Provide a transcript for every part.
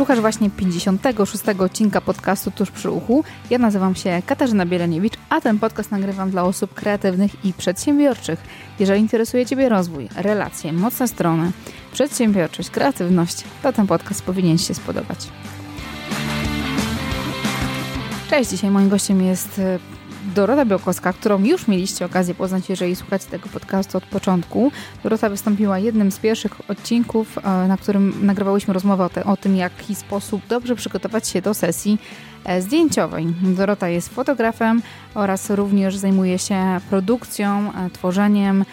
Słuchasz właśnie 56 odcinka podcastu Tuż przy uchu. Ja nazywam się Katarzyna Bieleniewicz, a ten podcast nagrywam dla osób kreatywnych i przedsiębiorczych. Jeżeli interesuje Ciebie rozwój, relacje, mocne strony, przedsiębiorczość, kreatywność, to ten podcast powinien się spodobać. Cześć, dzisiaj moim gościem jest e, Dorota Białkowska, którą już mieliście okazję poznać, jeżeli słuchacie tego podcastu od początku. Dorota wystąpiła jednym z pierwszych odcinków, e, na którym nagrywałyśmy rozmowę o, te, o tym, w jaki sposób dobrze przygotować się do sesji e, zdjęciowej. Dorota jest fotografem oraz również zajmuje się produkcją, e, tworzeniem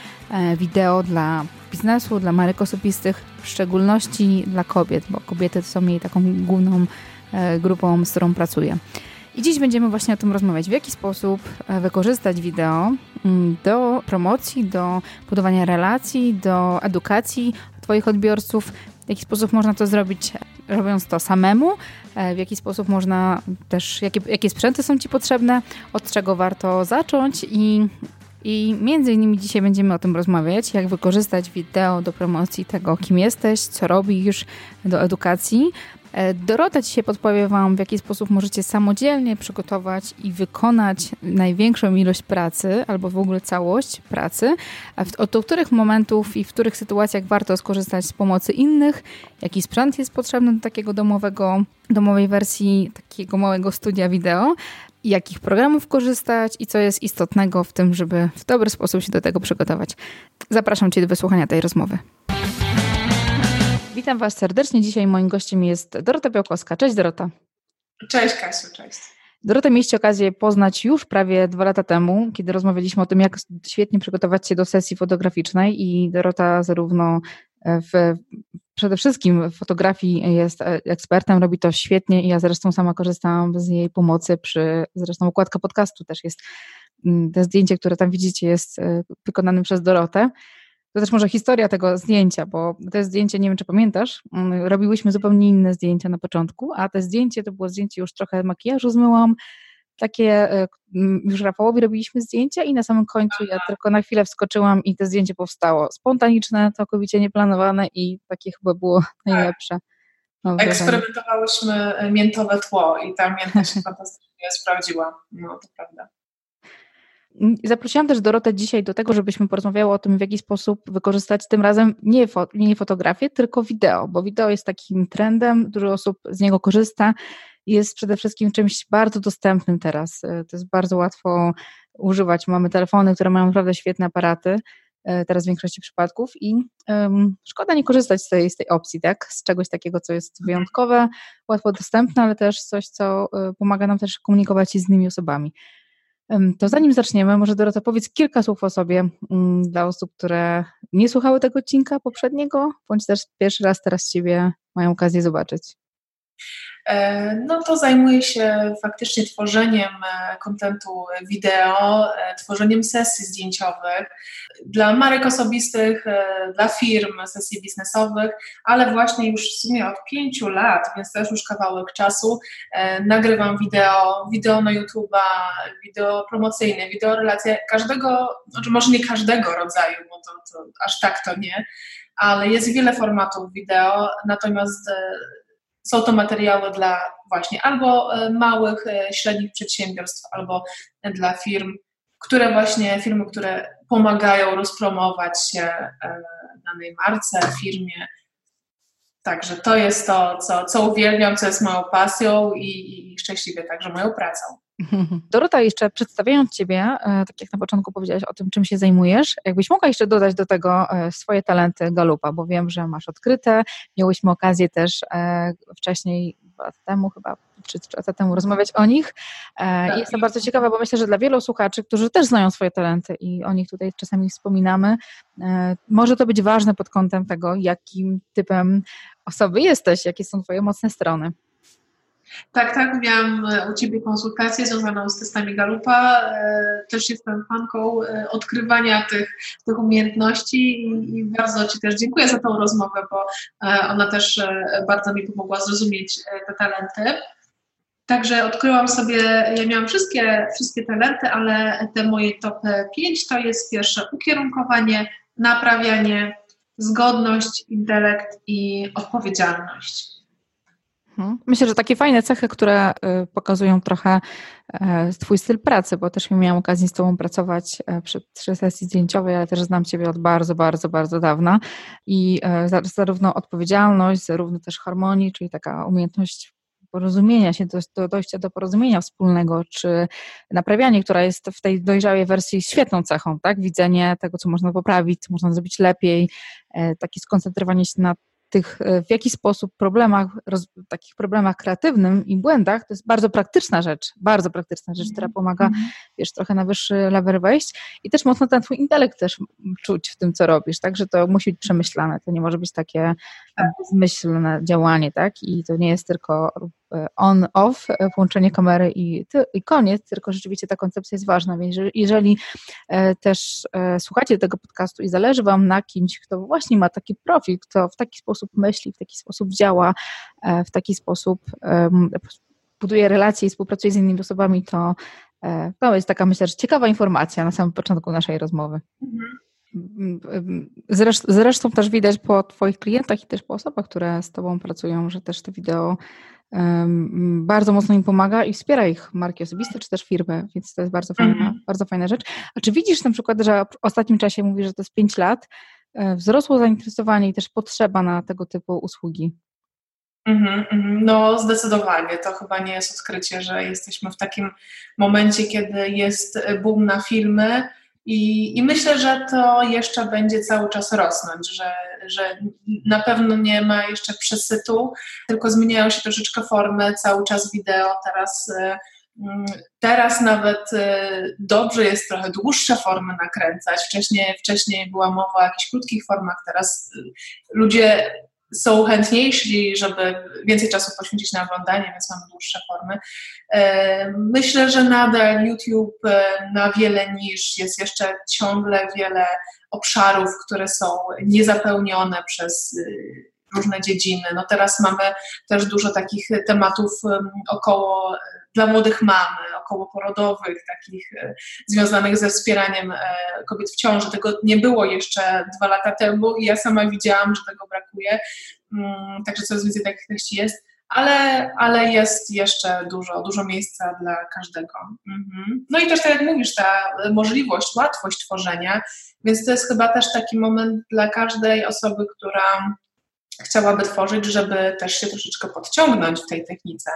wideo dla biznesu, dla marek osobistych, w szczególności dla kobiet, bo kobiety są jej taką główną grupą, z którą pracuje. I dziś będziemy właśnie o tym rozmawiać, w jaki sposób e, wykorzystać wideo mm, do promocji, do budowania relacji, do edukacji Twoich odbiorców, w jaki sposób można to zrobić robiąc to samemu, e, w jaki sposób można też, jakie, jakie sprzęty są Ci potrzebne, od czego warto zacząć? I i między innymi dzisiaj będziemy o tym rozmawiać, jak wykorzystać wideo do promocji tego, kim jesteś, co robisz, do edukacji, Dorota dzisiaj podpowie Wam, w jaki sposób możecie samodzielnie przygotować i wykonać największą ilość pracy, albo w ogóle całość pracy, od których momentów i w których sytuacjach warto skorzystać z pomocy innych, jaki sprzęt jest potrzebny do takiego domowego, domowej wersji, takiego małego studia wideo, jakich programów korzystać i co jest istotnego w tym, żeby w dobry sposób się do tego przygotować. Zapraszam Cię do wysłuchania tej rozmowy. Witam Was serdecznie. Dzisiaj moim gościem jest Dorota Białkowska. Cześć Dorota. Cześć Kasiu, cześć. Dorotę mieliście okazję poznać już prawie dwa lata temu, kiedy rozmawialiśmy o tym, jak świetnie przygotować się do sesji fotograficznej i Dorota zarówno w, przede wszystkim w fotografii jest ekspertem, robi to świetnie i ja zresztą sama korzystałam z jej pomocy przy, zresztą okładka podcastu też jest, mm, te zdjęcie, które tam widzicie jest e, wykonane przez Dorotę. To też może historia tego zdjęcia, bo to zdjęcie, nie wiem czy pamiętasz, mm, robiłyśmy zupełnie inne zdjęcia na początku, a to zdjęcie to było zdjęcie, już trochę makijażu zmyłam, takie e, już Rafałowi robiliśmy zdjęcia i na samym końcu ja tylko na chwilę wskoczyłam i to zdjęcie powstało. Spontaniczne, całkowicie nieplanowane i takie chyba było tak. najlepsze. Eksperymentowałyśmy e, miętowe tło i ta mięta się fantastycznie sprawdziła. No, to prawda. Zaprosiłam też Dorotę dzisiaj do tego, żebyśmy porozmawiały o tym, w jaki sposób wykorzystać tym razem nie, fo nie fotografię, tylko wideo, bo wideo jest takim trendem, dużo osób z niego korzysta i jest przede wszystkim czymś bardzo dostępnym teraz. E, to jest bardzo łatwo używać. Mamy telefony, które mają naprawdę świetne aparaty, e, teraz w większości przypadków i um, szkoda nie korzystać z tej, z tej opcji, tak? Z czegoś takiego, co jest wyjątkowe, łatwo dostępne, ale też coś, co e, pomaga nam też komunikować się z innymi osobami. To zanim zaczniemy, może Dorota powiedz kilka słów o sobie mm, dla osób, które nie słuchały tego odcinka poprzedniego, bądź też pierwszy raz teraz Ciebie mają okazję zobaczyć. E, no to zajmuję się faktycznie tworzeniem e, kontentu wideo, e, tworzeniem sesji zdjęciowych dla marek osobistych, dla firm, sesji biznesowych, ale właśnie już w sumie od pięciu lat, więc też już kawałek czasu, nagrywam wideo, wideo na YouTube'a, wideo promocyjne, wideo relacje każdego, znaczy może nie każdego rodzaju, bo to, to aż tak to nie, ale jest wiele formatów wideo, natomiast są to materiały dla właśnie albo e, małych, e, średnich przedsiębiorstw, albo dla firm, które właśnie, firmy, które pomagają rozpromować się e, danej marce, firmie. Także to jest to, co, co uwielbiam, co jest moją pasją i, i szczęśliwie także moją pracą. Dorota, jeszcze przedstawiając Ciebie, tak jak na początku powiedziałaś o tym, czym się zajmujesz, jakbyś mogła jeszcze dodać do tego swoje talenty Galupa, bo wiem, że masz odkryte, miałyśmy okazję też wcześniej, dwa lata temu chyba, czy trzy lata temu rozmawiać o nich tak. i jestem bardzo ciekawa, bo myślę, że dla wielu słuchaczy, którzy też znają swoje talenty i o nich tutaj czasami wspominamy, może to być ważne pod kątem tego, jakim typem osoby jesteś, jakie są Twoje mocne strony. Tak, tak, miałam e, u Ciebie konsultację związaną z testami Galupa. E, też jestem fanką e, odkrywania tych, tych umiejętności i bardzo Ci też dziękuję za tą rozmowę, bo ona też bardzo mi pomogła zrozumieć te talenty. Także odkryłam sobie, ja miałam wszystkie, wszystkie talenty, ale te moje top 5 to jest pierwsze ukierunkowanie, naprawianie, zgodność, intelekt i odpowiedzialność. Mhm. Myślę, że takie fajne cechy, które y, pokazują trochę e, Twój styl pracy, bo też miałam okazję z Tobą pracować e, przy, przy sesji zdjęciowej, ale też znam Ciebie od bardzo, bardzo, bardzo dawna i e, zarówno odpowiedzialność, zarówno też harmonii, czyli taka umiejętność porozumienia się, do, do dojścia do porozumienia wspólnego, czy naprawianie, która jest w tej dojrzałej wersji świetną cechą, tak? Widzenie tego, co można poprawić, co można zrobić lepiej, takie skoncentrowanie się na tych, e, w jaki sposób problemach, roz, takich problemach kreatywnym i błędach, to jest bardzo praktyczna rzecz, bardzo praktyczna rzecz, która pomaga, mm. wiesz, trochę na wyższy level wejść i też mocno ten twój intelekt też czuć w tym, co robisz, tak, że to musi być przemyślane, to nie może być takie tak. bezmyślne działanie, tak, i to nie jest tylko E, on, off, e, włączenie kamery i, i koniec, tylko rzeczywiście ta koncepcja jest ważna, więc jeżeli e, też słuchacie tego podcastu i zależy Wam na kimś, kto właśnie ma taki profil, kto w taki sposób myśli, w taki sposób działa, w taki sposób buduje relacje i współpracuje z innymi osobami, to to jest taka, myślę, że ciekawa informacja na samym początku naszej rozmowy. Mhm. Zresztą, zresztą też widać po Twoich klientach i też po osobach, które z Tobą pracują, że też to wideo bardzo mocno im pomaga i wspiera ich marki osobiste czy też firmy, więc to jest bardzo fajna, mm. bardzo fajna rzecz. A czy widzisz na przykład, że w ostatnim czasie mówisz, że to jest 5 lat, e, wzrosło zainteresowanie i też potrzeba na tego typu usługi? Mm -hmm, no, zdecydowanie. To chyba nie jest odkrycie, że jesteśmy w takim momencie, kiedy jest boom na filmy, i, I, myślę, że to jeszcze będzie cały czas rosnąć, że, że na pewno nie ma jeszcze przesytu, tylko zmieniają się troszeczkę formy, cały czas wideo. Teraz, y, mm, teraz nawet y, dobrze jest trochę dłuższe formy nakręcać. Wcześniej, wcześniej była mowa o jakichś krótkich formach, teraz y, ludzie są chętniejsi, żeby więcej czasu poświęcić na oglądanie, więc mamy dłuższe formy. E, myślę, że nadal YouTube e, na wiele niż jest jeszcze ciągle wiele obszarów, które są niezapełnione przez y, różne dziedziny. No teraz mamy też dużo takich tematów około dla młodych mam, okołoporodowych, takich e, związanych ze wspieraniem e, kobiet w ciąży. Tego nie było jeszcze dwa lata temu i ja sama widziałam, że tego brakuje. Mm, także coraz więcej takich treści jest ale, ale jest jeszcze dużo, dużo miejsca dla każdego. Mhm. No i też tak jak mówisz, ta możliwość, łatwość tworzenia, więc to jest chyba też taki moment dla każdej osoby, która chciałaby tworzyć, żeby też się troszeczkę podciągnąć w tej technice,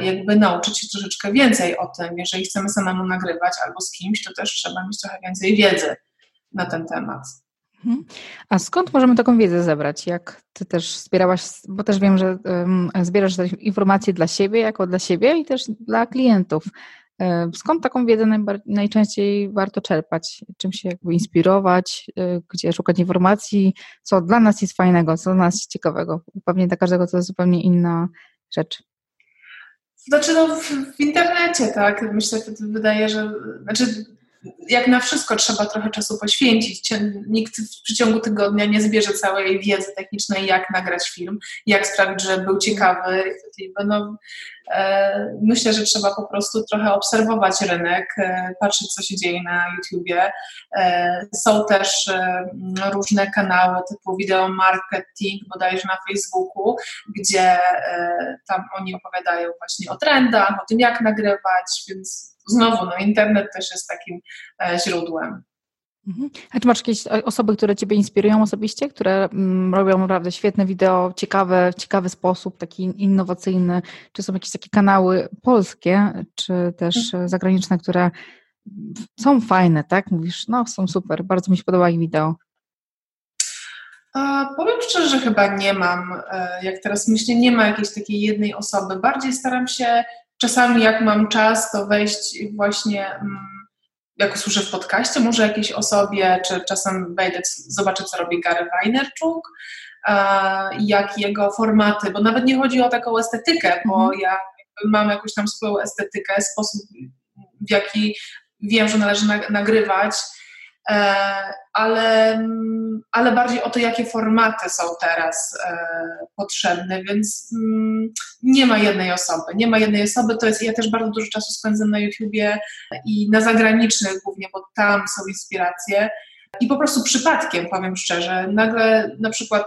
jakby nauczyć się troszeczkę więcej o tym. Jeżeli chcemy samemu nagrywać albo z kimś, to też trzeba mieć trochę więcej wiedzy na ten temat. Mhm. A skąd możemy taką wiedzę zebrać? Jak ty też zbierałaś, bo też wiem, że zbierasz informacje dla siebie, jako dla siebie i też dla klientów. E, skąd taką wiedzę najczęściej warto czerpać? Czym się jakby inspirować? E, gdzie szukać informacji? Co dla nas jest fajnego? Co dla nas jest ciekawego? Pewnie dla każdego to jest zupełnie inna rzecz. Znaczy no, w, w internecie, tak. Myślę, że wydaje, że znaczy jak na wszystko trzeba trochę czasu poświęcić. Nikt w przeciągu tygodnia nie zbierze całej wiedzy technicznej, jak nagrać film, jak sprawić, żeby był ciekawy. No, myślę, że trzeba po prostu trochę obserwować rynek, e, patrzeć, co się dzieje na YouTubie. E, są też e, różne kanały typu video marketing, bodajże na Facebooku, gdzie e, tam oni opowiadają właśnie o trendach, o tym, jak nagrywać, więc znowu, no, internet też jest takim e, źródłem. Mhm. A czy masz jakieś osoby, które Ciebie inspirują osobiście, które mm, robią naprawdę świetne wideo, ciekawe, w ciekawy sposób, taki innowacyjny? Czy są jakieś takie kanały polskie, czy też mhm. zagraniczne, które są fajne, tak? Mówisz, no są super, bardzo mi się podoba ich wideo. A, powiem szczerze, że chyba nie mam, e, jak teraz myślę, nie ma jakiejś takiej jednej osoby. Bardziej staram się Czasami jak mam czas, to wejść właśnie, mm, jak usłyszę w podcaście, może jakiejś osobie, czy czasem wejdę, zobaczę, co robi Gary Vaynerchuk, jak jego formaty, bo nawet nie chodzi o taką estetykę, bo mhm. ja mam jakąś tam swoją estetykę, sposób, w jaki wiem, że należy nagrywać, E, ale, ale bardziej o to, jakie formaty są teraz e, potrzebne, więc mm, nie ma jednej osoby. Nie ma jednej osoby, to jest, ja też bardzo dużo czasu spędzam na YouTubie i na zagranicznych głównie, bo tam są inspiracje. I po prostu przypadkiem, powiem szczerze, nagle na przykład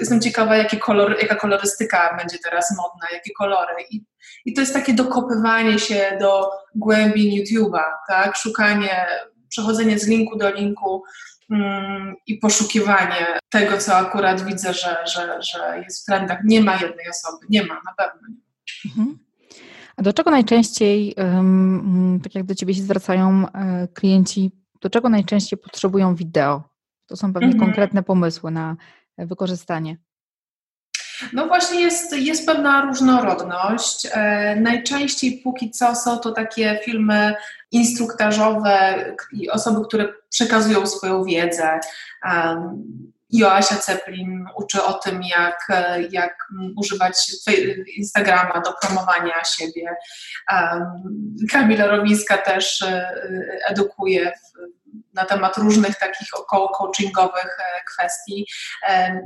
jestem ciekawa, jakie kolor, jaka kolorystyka będzie teraz modna, jakie kolory. I, I to jest takie dokopywanie się do głębi YouTube'a, tak? Szukanie, przechodzenie z linku do linku mm, i poszukiwanie tego, co akurat widzę, że, że, że jest w trendach. Nie ma jednej osoby, nie ma, na pewno nie. Mhm. A do czego najczęściej, tak jak do Ciebie się zwracają e, klienci, do czego najczęściej potrzebują wideo? To są pewnie mhm. konkretne pomysły na wykorzystanie. No właśnie jest, jest pewna różnorodność. E, najczęściej póki co są to takie filmy instruktażowe i osoby, które przekazują swoją wiedzę. Joasia Ceplin uczy o tym, jak, jak używać Instagrama do promowania siebie. Kamila Romińska też e, edukuje na temat różnych takich około coachingowych e, kwestii.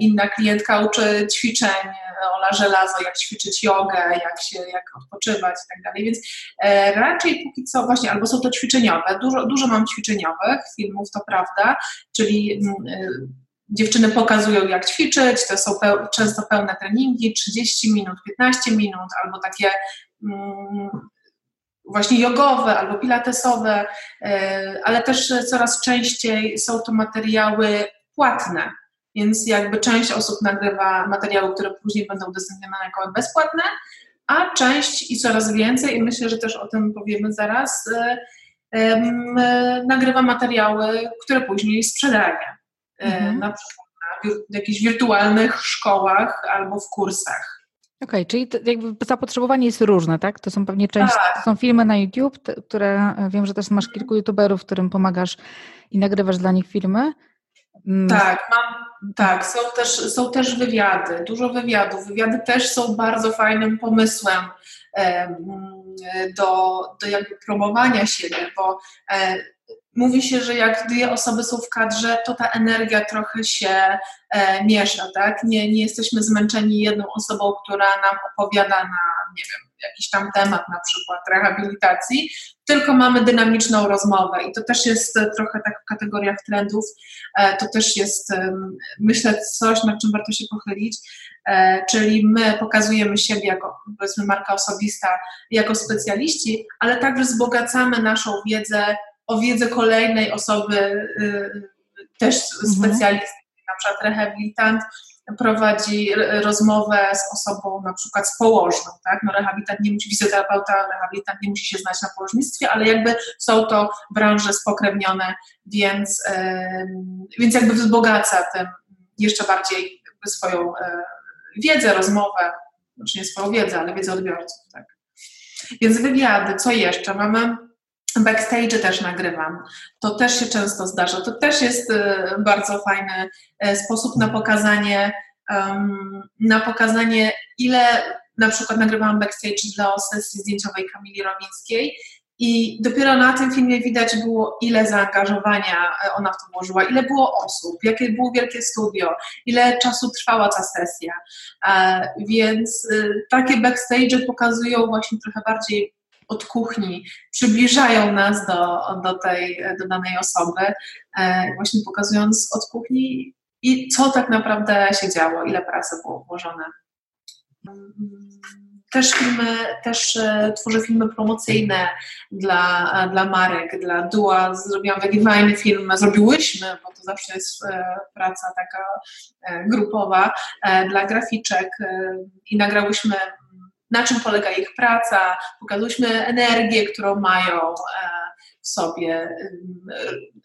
Inna klientka uczy ćwiczeń, Ola Żelazo, jak ćwiczyć jogę, jak się, jak odpoczywać i tak dalej, więc e, raczej póki co właśnie, albo są to ćwiczeniowe, dużo, dużo mam ćwiczeniowych filmów, to prawda, czyli dziewczyny pokazują, jak ćwiczyć, to są peł, często pełne treningi, 30 minut, 15 minut, albo takie mm, właśnie jogowe albo pilatesowe, e, ale też coraz częściej są to materiały płatne. Więc jakby część osób nagrywa materiały, które później będą udostępnione jako bezpłatne, a część i coraz więcej, i myślę, że też o tym powiemy zaraz, e, nagrywa materiały, które później sprzedaje. E, mhm. na przykład na w jakichś wirtualnych szkołach albo w kursach. Okej, okay, czyli jakby zapotrzebowanie jest różne, tak? To są pewnie część, tak. to są filmy na YouTube, te, które e, wiem, że też masz kilku youtuberów, którym pomagasz i nagrywasz dla nich filmy. Mm. Tak, mam, tak, są też, są też wywiady, dużo wywiadów. Wywiady też są bardzo fajnym pomysłem do, do jakby promowania siebie, bo e, mówi się, że jak dwie osoby są w kadrze, to ta energia trochę się e, miesza, tak? Nie, nie jesteśmy zmęczeni jedną osobą, która nam opowiada na, nie wiem, jakiś tam temat, na przykład rehabilitacji, tylko mamy dynamiczną rozmowę i to też jest trochę tak w kategoriach trendów, e, to też jest, e, myślę, coś, nad czym warto się pochylić, e, czyli my pokazujemy siebie jako, powiedzmy, marka osobista, jako specjaliści, ale także wzbogacamy naszą wiedzę o wiedzę kolejnej osoby, y, też mhm. specjalisty, na przykład rehabilitant prowadzi rozmowę z osobą na przykład z położną, tak? No rehabilitant nie musi, fizjoterapeuta, rehabilitant nie musi się znać na położnictwie, ale jakby są to branże spokrewnione, więc, więc jakby wzbogaca tym jeszcze bardziej swoją e, wiedzę, rozmowę, znaczy nie swoją wiedzę, ale wiedzę odbiorców, tak? Więc wywiady, co jeszcze? Mamy Backstage też nagrywam. To też się często zdarza. To też jest y, bardzo fajny y, sposób na pokazanie, na pokazanie, ile na przykład nagrywałam backstage dla sesji zdjęciowej Kamili Romińskiej i dopiero na tym filmie widać było, ile zaangażowania y, ona w to włożyła, ile było osób, jakie było wielkie studio, ile czasu trwała ta sesja. E, więc takie backstage pokazują właśnie trochę bardziej od kuchni przybliżają nas do, do tej, do danej osoby, e, właśnie pokazując od kuchni i co tak naprawdę się działo, ile pracy było włożone. Też filmy, też e, tworzę filmy promocyjne dla, dla marek, dla Dua. Zrobiłam taki fajny film, zrobiłyśmy, bo to zawsze jest e, praca taka grupowa, dla graficzek i nagrałyśmy na czym polega ich praca, pokazaliśmy energię, którą mają e, w sobie,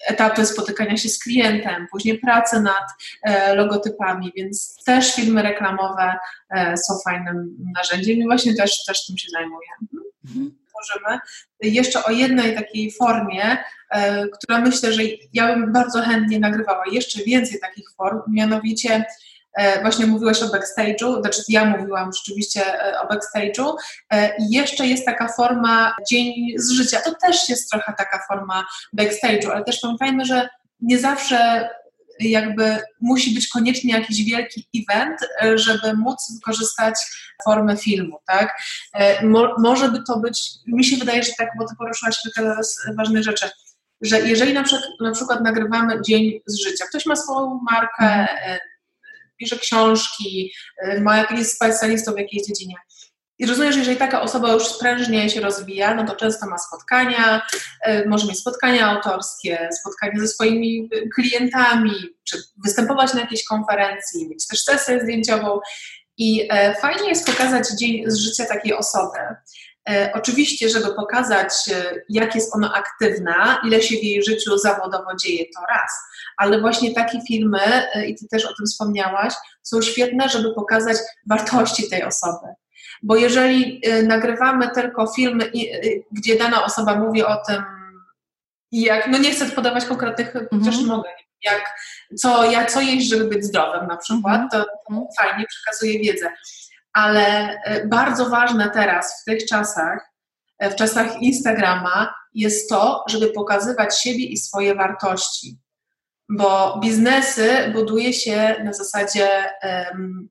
etapy spotykania się z klientem, później pracę nad e, logotypami, więc też filmy reklamowe e, są fajnym narzędziem i właśnie też, też tym się zajmuję. Mhm. Tworzymy. Jeszcze o jednej takiej formie, która myślę, że ja bym bardzo chętnie nagrywała jeszcze więcej takich form, mianowicie E, właśnie mówiłaś o backstage'u, znaczy ja mówiłam rzeczywiście e, o backstage'u e, i jeszcze jest taka forma dzień z życia. To też jest trochę taka forma backstage'u, ale też pamiętajmy, że nie zawsze jakby musi być koniecznie jakiś wielki event, żeby móc wykorzystać formę filmu, tak? Mo, może by to być, mi się wydaje, że tak, bo ty poruszyłaś kilka ważnych rzeczy, że jeżeli na przykład, na przykład nagrywamy dzień z życia, ktoś ma swoją markę, pisze książki, ma jakiś specjalistów w jakiejś dziedzinie. I rozumiem, że jeżeli taka osoba już sprężnie się rozwija, no to często ma spotkania, może mieć spotkania autorskie, spotkania ze swoimi klientami, czy występować na jakiejś konferencji, mieć też sesję zdjęciową. I fajnie jest pokazać dzień z życia takiej osoby. E, oczywiście, żeby pokazać, e, jak jest ona aktywna, ile się w jej życiu zawodowo dzieje, to raz. Ale właśnie takie filmy, e, i Ty też o tym wspomniałaś, są świetne, żeby pokazać wartości tej osoby. Bo jeżeli nagrywamy tylko filmy, gdzie dana osoba mówi o tym, jak, no nie chcę podawać konkretnych, mhm. chociaż mogę, jak, co, jak, co jeść, żeby być zdrowym na przykład, mhm. to, to fajnie przekazuje wiedzę ale e, bardzo ważne teraz w tych czasach, e, w czasach Instagrama, jest to, żeby pokazywać siebie i swoje wartości. Bo biznesy buduje się na zasadzie um,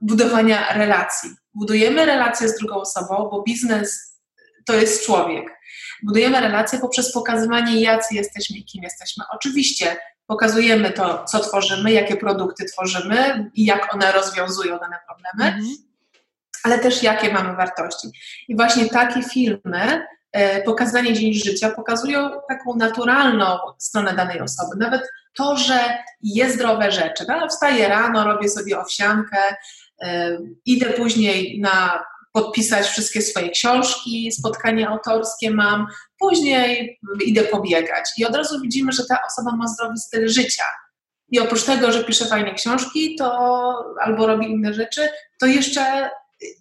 budowania relacji. Budujemy relacje z drugą osobą, bo biznes to jest człowiek. Budujemy relacje poprzez pokazywanie, jacy jesteśmy i kim jesteśmy. Oczywiście pokazujemy to, co tworzymy, jakie produkty tworzymy i jak one rozwiązują dane problemy, mhm. ale też jakie mamy wartości. I właśnie takie filmy, e, pokazanie dzień życia, pokazują taką naturalną stronę danej osoby. Nawet to, że je zdrowe rzeczy. No, wstaję rano, robię sobie owsiankę, e, idę później na podpisać wszystkie swoje książki, spotkania autorskie mam, później idę pobiegać. I od razu widzimy, że ta osoba ma zdrowy styl życia. I oprócz tego, że pisze fajne książki, to albo robi inne rzeczy, to jeszcze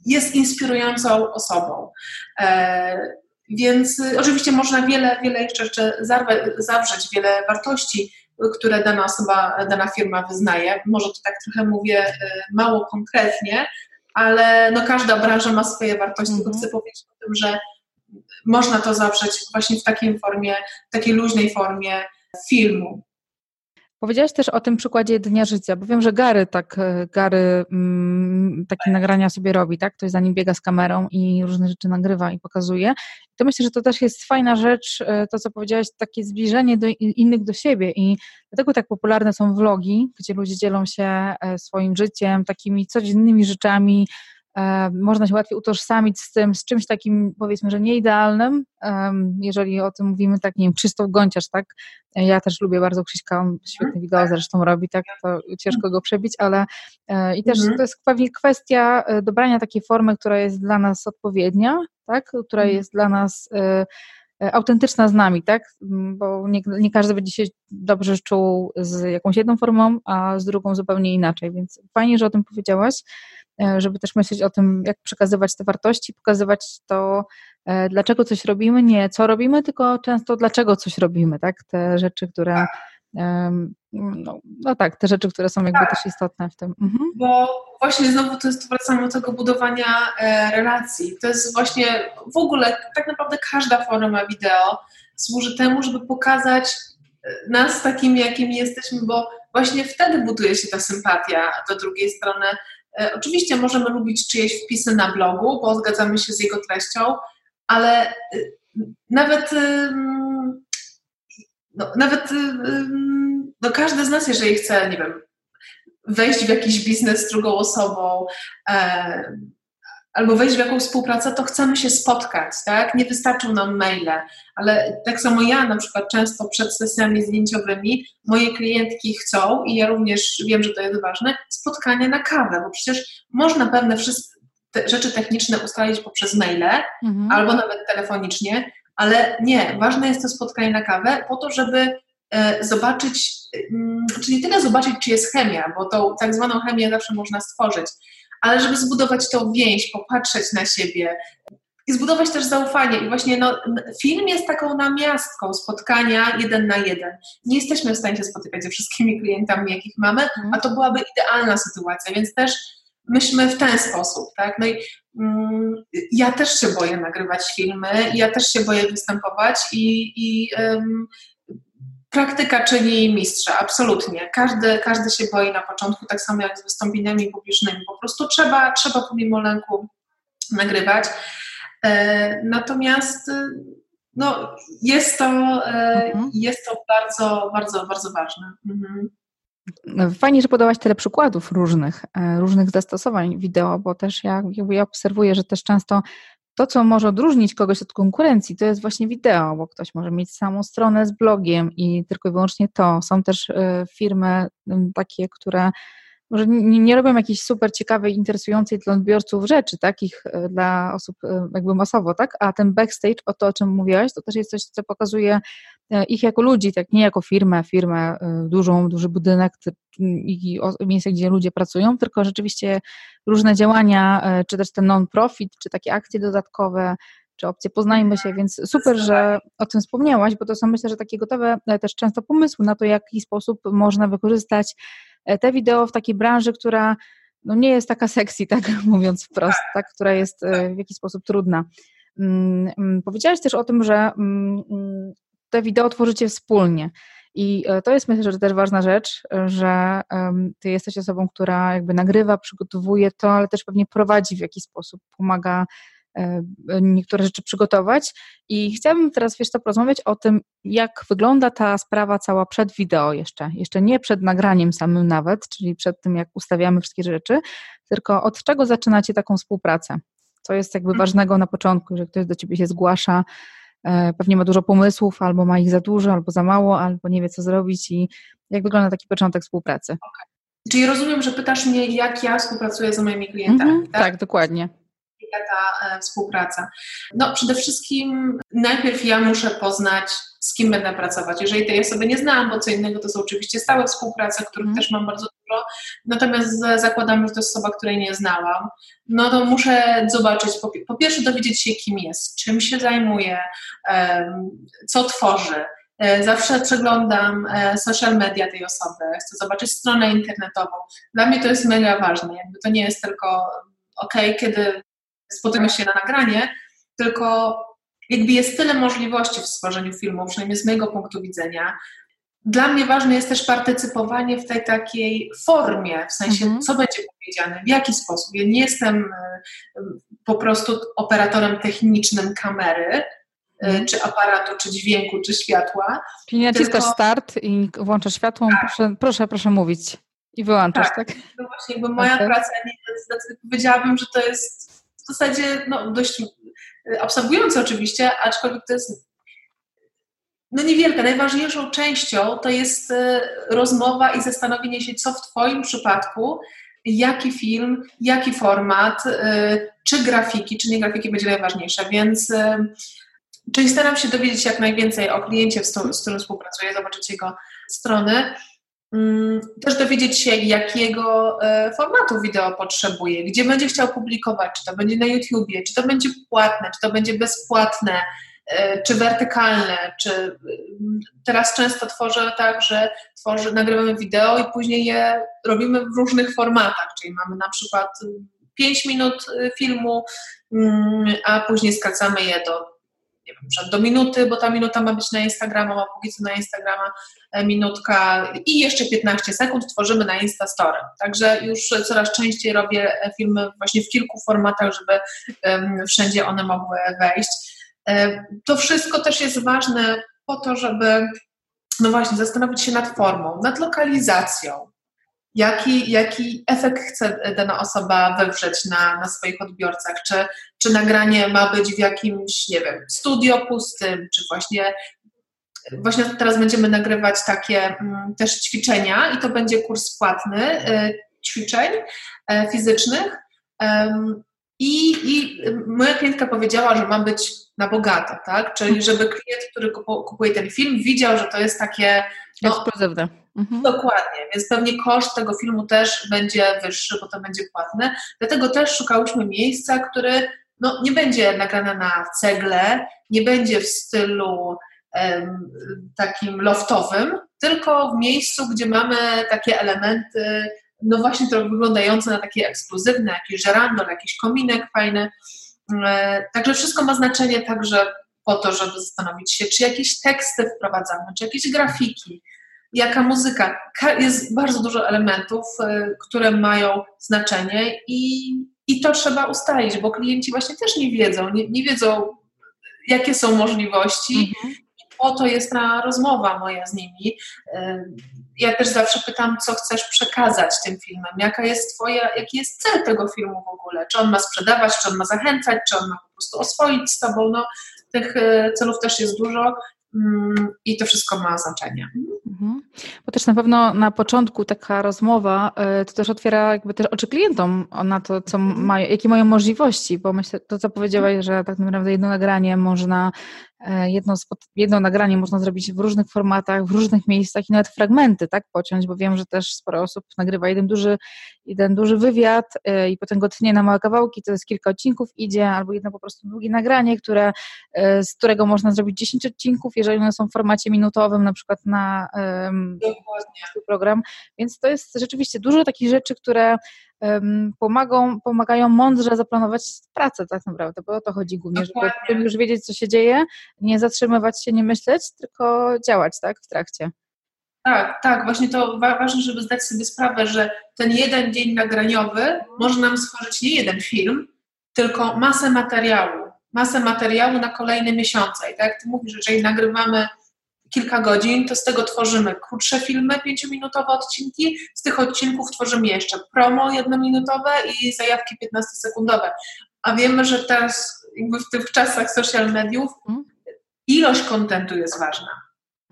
jest inspirującą osobą. E, więc oczywiście można wiele, wiele jeszcze zawrzeć, wiele wartości, które dana osoba, dana firma wyznaje. Może to tak trochę mówię e, mało konkretnie, ale no każda branża ma swoje wartości, mm -hmm. tylko chcę powiedzieć o tym, że można to zawrzeć właśnie w takiej formie, w takiej luźnej formie filmu. Powiedziałaś też o tym przykładzie Dnia Życia, bo wiem, że Gary tak, e, Gary mm, takie nagrania sobie robi, tak? Ktoś za nim biega z kamerą i różne rzeczy nagrywa i pokazuje. To myślę, że to też jest fajna rzecz, e, to co powiedziałaś, takie zbliżenie do innych do siebie i dlatego tak popularne są vlogi, gdzie ludzie dzielą się e, swoim życiem, takimi codziennymi rzeczami, można się łatwiej utożsamić z tym, z czymś takim powiedzmy, że nieidealnym, jeżeli o tym mówimy tak, nie wiem, Krzysztof Gonciarz, tak, ja też lubię bardzo Krzyśka, on świetne wideo zresztą robi, tak, to ciężko go przebić, ale e, i też mhm. to jest pewnie kwestia e, dobrania takiej formy, która jest dla nas odpowiednia, tak, która mhm. jest dla nas autentyczna z nami, tak? Bo nie, nie, każdy będzie się dobrze czuł z jakąś jedną formą, a z drugą zupełnie inaczej, więc fajnie, że o tym powiedziałaś. E, żeby też myśleć o tym, jak przekazywać te wartości, pokazywać to, e, dlaczego coś robimy, nie co robimy, tylko często dlaczego coś robimy, tak? Te rzeczy, które no, no, tak, te rzeczy, które są jakby tak. też istotne w tym. Mhm. Bo właśnie znowu to jest, wracamy do tego budowania e, relacji. To jest właśnie w ogóle, tak naprawdę każda forma wideo służy temu, żeby pokazać nas takimi, jakimi jesteśmy, bo właśnie wtedy buduje się ta sympatia do drugiej strony, E, oczywiście możemy lubić czyjeś wpisy na blogu, bo zgadzamy się z jego treścią, ale y, nawet, no, nawet no, każdy z nas, jeżeli chce, nie wiem, wejść w jakiś biznes z drugą osobą, e, albo wejść w jakąś współpracę, to chcemy się spotkać, tak? Nie wystarczą nam maile, ale tak samo ja na przykład często przed sesjami zdjęciowymi moje klientki chcą i ja również wiem, że to jest ważne, spotkania na kawę, bo przecież można pewne wszystkie te rzeczy techniczne ustalić poprzez maile mhm. albo nawet telefonicznie, ale nie, ważne jest to spotkanie na kawę po to, żeby e, zobaczyć, mm, czy nie tyle zobaczyć, czy jest chemia, bo tą tak zwaną chemię zawsze można stworzyć, ale żeby zbudować tą więź, popatrzeć na siebie i zbudować też zaufanie. I właśnie no, film jest taką namiastką spotkania jeden na jeden. Nie jesteśmy w stanie się spotykać ze wszystkimi klientami, jakich mamy, a to byłaby idealna sytuacja, więc też myślmy w ten sposób, tak? No i mm, ja też się boję nagrywać filmy, ja też się boję występować i, i um, Praktyka czyni mistrza, absolutnie. Każdy, każdy się boi na początku, tak samo jak z wystąpieniami publicznymi. Po prostu trzeba, trzeba pomimo lęku nagrywać. E, natomiast e, no, jest, to, e, mhm. jest to bardzo, bardzo, bardzo ważne. Mhm. Fajnie, że podałaś tyle przykładów różnych, różnych zastosowań wideo, bo też ja, ja obserwuję, że też często to, co może odróżnić kogoś od konkurencji, to jest właśnie wideo, bo ktoś może mieć samą stronę z blogiem i tylko i wyłącznie to. Są też e, firmy takie, które może nie, robią jakiejś super ciekawej, interesującej dla odbiorców rzeczy, takich e, dla osób jakby masowo, tak? A ten backstage, o to, o czym mówiłaś, to też jest coś, co pokazuje ich jako ludzi, tak nie jako firmę, firmę e, dużą, duży budynek i miejsce, gdzie ludzie pracują, tylko rzeczywiście różne działania, e, czy też ten non-profit, czy takie akcje dodatkowe, czy opcje poznajmy się, więc super, że o tym wspomniałaś, bo to są myślę, że takie gotowe też często pomysły na to, w jaki sposób można wykorzystać te wideo w takiej branży, która no nie jest taka sexy, tak mówiąc wprost, tak, która jest w jakiś sposób trudna. Mm, mm, powiedziałaś też o tym, że mm, te wideo tworzycie wspólnie. I e, to jest myślę, że też ważna rzecz, że ty jesteś osobą, która jakby nagrywa, przygotowuje to, ale też pewnie prowadzi w jakiś sposób, pomaga e, niektóre rzeczy przygotować. I chciałabym teraz, wiesz co, porozmawiać o tym, jak wygląda ta sprawa cała przed wideo jeszcze. Jeszcze nie przed nagraniem samym nawet, czyli przed tym, jak ustawiamy wszystkie rzeczy, tylko od czego zaczynacie taką współpracę? Co jest jakby mhm. ważnego na początku, że ktoś do ciebie się zgłasza, E, pewnie ma dużo pomysłów, albo ma ich za dużo, albo za mało, albo nie wie, co zrobić i jak wygląda taki początek współpracy. Okay. Czyli rozumiem, że pytasz mnie, jak ja współpracuję z moimi klientami. Mm -hmm, tak? tak, dokładnie ta e, współpraca? No, przede wszystkim najpierw ja muszę poznać, z kim będę pracować. Jeżeli tej osoby nie znam, bo co innego to są oczywiście stałe współprace, których mm. też mam bardzo dużo, natomiast zakładam, że to jest osoba, której nie znałam, no to muszę zobaczyć, po, po pierwsze dowiedzieć się, kim jest, czym się zajmuje, co tworzy, e, Zawsze przeglądam e, social media tej osoby, chcę zobaczyć stronę internetową. Dla mnie to jest mega ważne. Jakby to nie jest tylko ok, kiedy spotykamy się na nagranie, tylko jakby jest tyle możliwości w stworzeniu filmu, przynajmniej z mojego punktu widzenia. Dla mnie ważne jest też partycypowanie w tej takiej formie, w sensie mhm. co będzie powiedziane, w jaki sposób. Ja nie jestem e, po prostu operatorem technicznym kamery, e, mhm. czy aparatu, czy dźwięku, czy światła. Czyli naciskasz tylko... start i włączasz światło, tak. proszę, proszę, proszę mówić. I wyłączasz, tak? tak? No właśnie, jakby moja okay. praca, nie, powiedziałabym, że to jest w zasadzie no, dość y, abstrahujące oczywiście, aczkolwiek to jest no niewielka. Najważniejszą częścią to jest y, rozmowa i zastanowienie się, co w Twoim przypadku, jaki film, jaki format, y, czy grafiki, czy nie grafiki będzie najważniejsze. Więc czyli staram się dowiedzieć jak najwięcej o kliencie, z którym współpracuję, zobaczyć jego strony. Mm, też dowiedzieć się, jakiego e, formatu wideo potrzebuje, gdzie będzie chciał publikować, czy to będzie na YouTubie, czy to będzie płatne, czy to będzie bezpłatne, e, czy wertykalne, czy mm, teraz często tworzę tak, że tworzy, nagrywamy wideo i później je robimy w różnych formatach, czyli mamy na przykład 5 minut e, filmu, mm, a później skracamy je do nie wiem, do minuty, bo ta minuta ma być na Instagrama, ma póki co na Instagrama e, minutka i jeszcze 15 sekund tworzymy na Instastory. Także już coraz częściej robię e, filmy właśnie w kilku formatach, żeby wszędzie one mogły wejść. E, to wszystko też jest ważne po to, żeby no właśnie zastanowić się nad formą, nad lokalizacją, jaki, jaki efekt chce dana osoba wywrzeć na, na swoich odbiorcach. Czy, czy nagranie ma być w jakimś, nie wiem, studio pustym, czy właśnie. Właśnie teraz będziemy nagrywać takie mm, też ćwiczenia i to będzie kurs płatny y, ćwiczeń y, fizycznych. I, I moja klientka powiedziała, że ma być na bogato, tak? Czyli żeby klient, który kupuje ten film, widział, że to jest takie. No, Ekskluzywne. Mhm. Dokładnie, więc pewnie koszt tego filmu też będzie wyższy, bo to będzie płatne. Dlatego też szukałyśmy miejsca, które no, nie będzie nagrane na cegle, nie będzie w stylu takim loftowym, tylko w miejscu, gdzie mamy takie elementy, no właśnie to wyglądające na takie ekskluzywne, jakiś żerandol, jakiś kominek fajny. E, także wszystko ma znaczenie także po to, żeby zastanowić się, czy jakieś teksty wprowadzamy, czy jakieś grafiki, jaka muzyka. Jest bardzo dużo elementów, e, które mają znaczenie i, i to trzeba ustalić, bo klienci właśnie też nie wiedzą, nie, nie wiedzą, jakie są możliwości. Mhm. po to jest ta rozmowa moja z nimi. Ja też zawsze pytam, co chcesz przekazać tym filmem, jaka jest twoja, jaki jest cel tego filmu w ogóle, czy on ma sprzedawać, czy on ma zachęcać, czy on ma po prostu oswoić z tobą, no tych e, celów też jest dużo mm, i to wszystko ma znaczenie. Mhm. Bo też na pewno na początku taka rozmowa e, to też otwiera jakby też oczy klientom na to, co mhm. mają, jakie mają możliwości, bo myślę, to co powiedziałaś, że tak naprawdę jedno nagranie można jedno, jedno nagranie można zrobić w różnych formatach, w różnych miejscach i nawet fragmenty, tak, pociąć, bo wiem, że też sporo osób nagrywa jeden duży, jeden duży wywiad e, i potem go tnie na małe kawałki, to jest kilka odcinków idzie, albo jedno po prostu długie nagranie, które, e, z którego można zrobić 10 odcinków, jeżeli one są w formacie minutowym, na przykład na um, program, więc to jest rzeczywiście dużo takich rzeczy, które pomagą, pomagają mądrze zaplanować pracę tak naprawdę, bo o to chodzi głównie, Dokładnie. żeby już wiedzieć, co się dzieje, nie zatrzymywać się, nie myśleć, tylko działać tak w trakcie. Tak, tak, właśnie to ważne, żeby zdać sobie sprawę, że ten jeden dzień nagraniowy może nam stworzyć nie jeden film, tylko masę materiału, masę materiału na kolejne miesiące. I tak jak ty mówisz, jeżeli nagrywamy kilka godzin, to z tego tworzymy krótsze filmy, pięciominutowe odcinki, z tych odcinków tworzymy jeszcze promo jednominutowe i zajawki 15-sekundowe. A wiemy, że teraz jakby w tych czasach social mediów mhm. ilość kontentu jest ważna.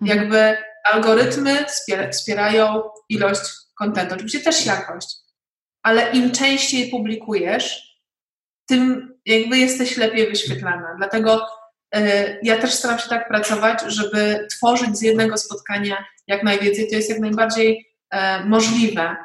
Mhm. Jakby algorytmy wspierają ilość kontentu, oczywiście też jakość, ale im częściej publikujesz, tym jakby jesteś lepiej wyświetlana. Dlatego ja też staram się tak pracować, żeby tworzyć z jednego spotkania jak najwięcej. To jest jak najbardziej e, możliwe.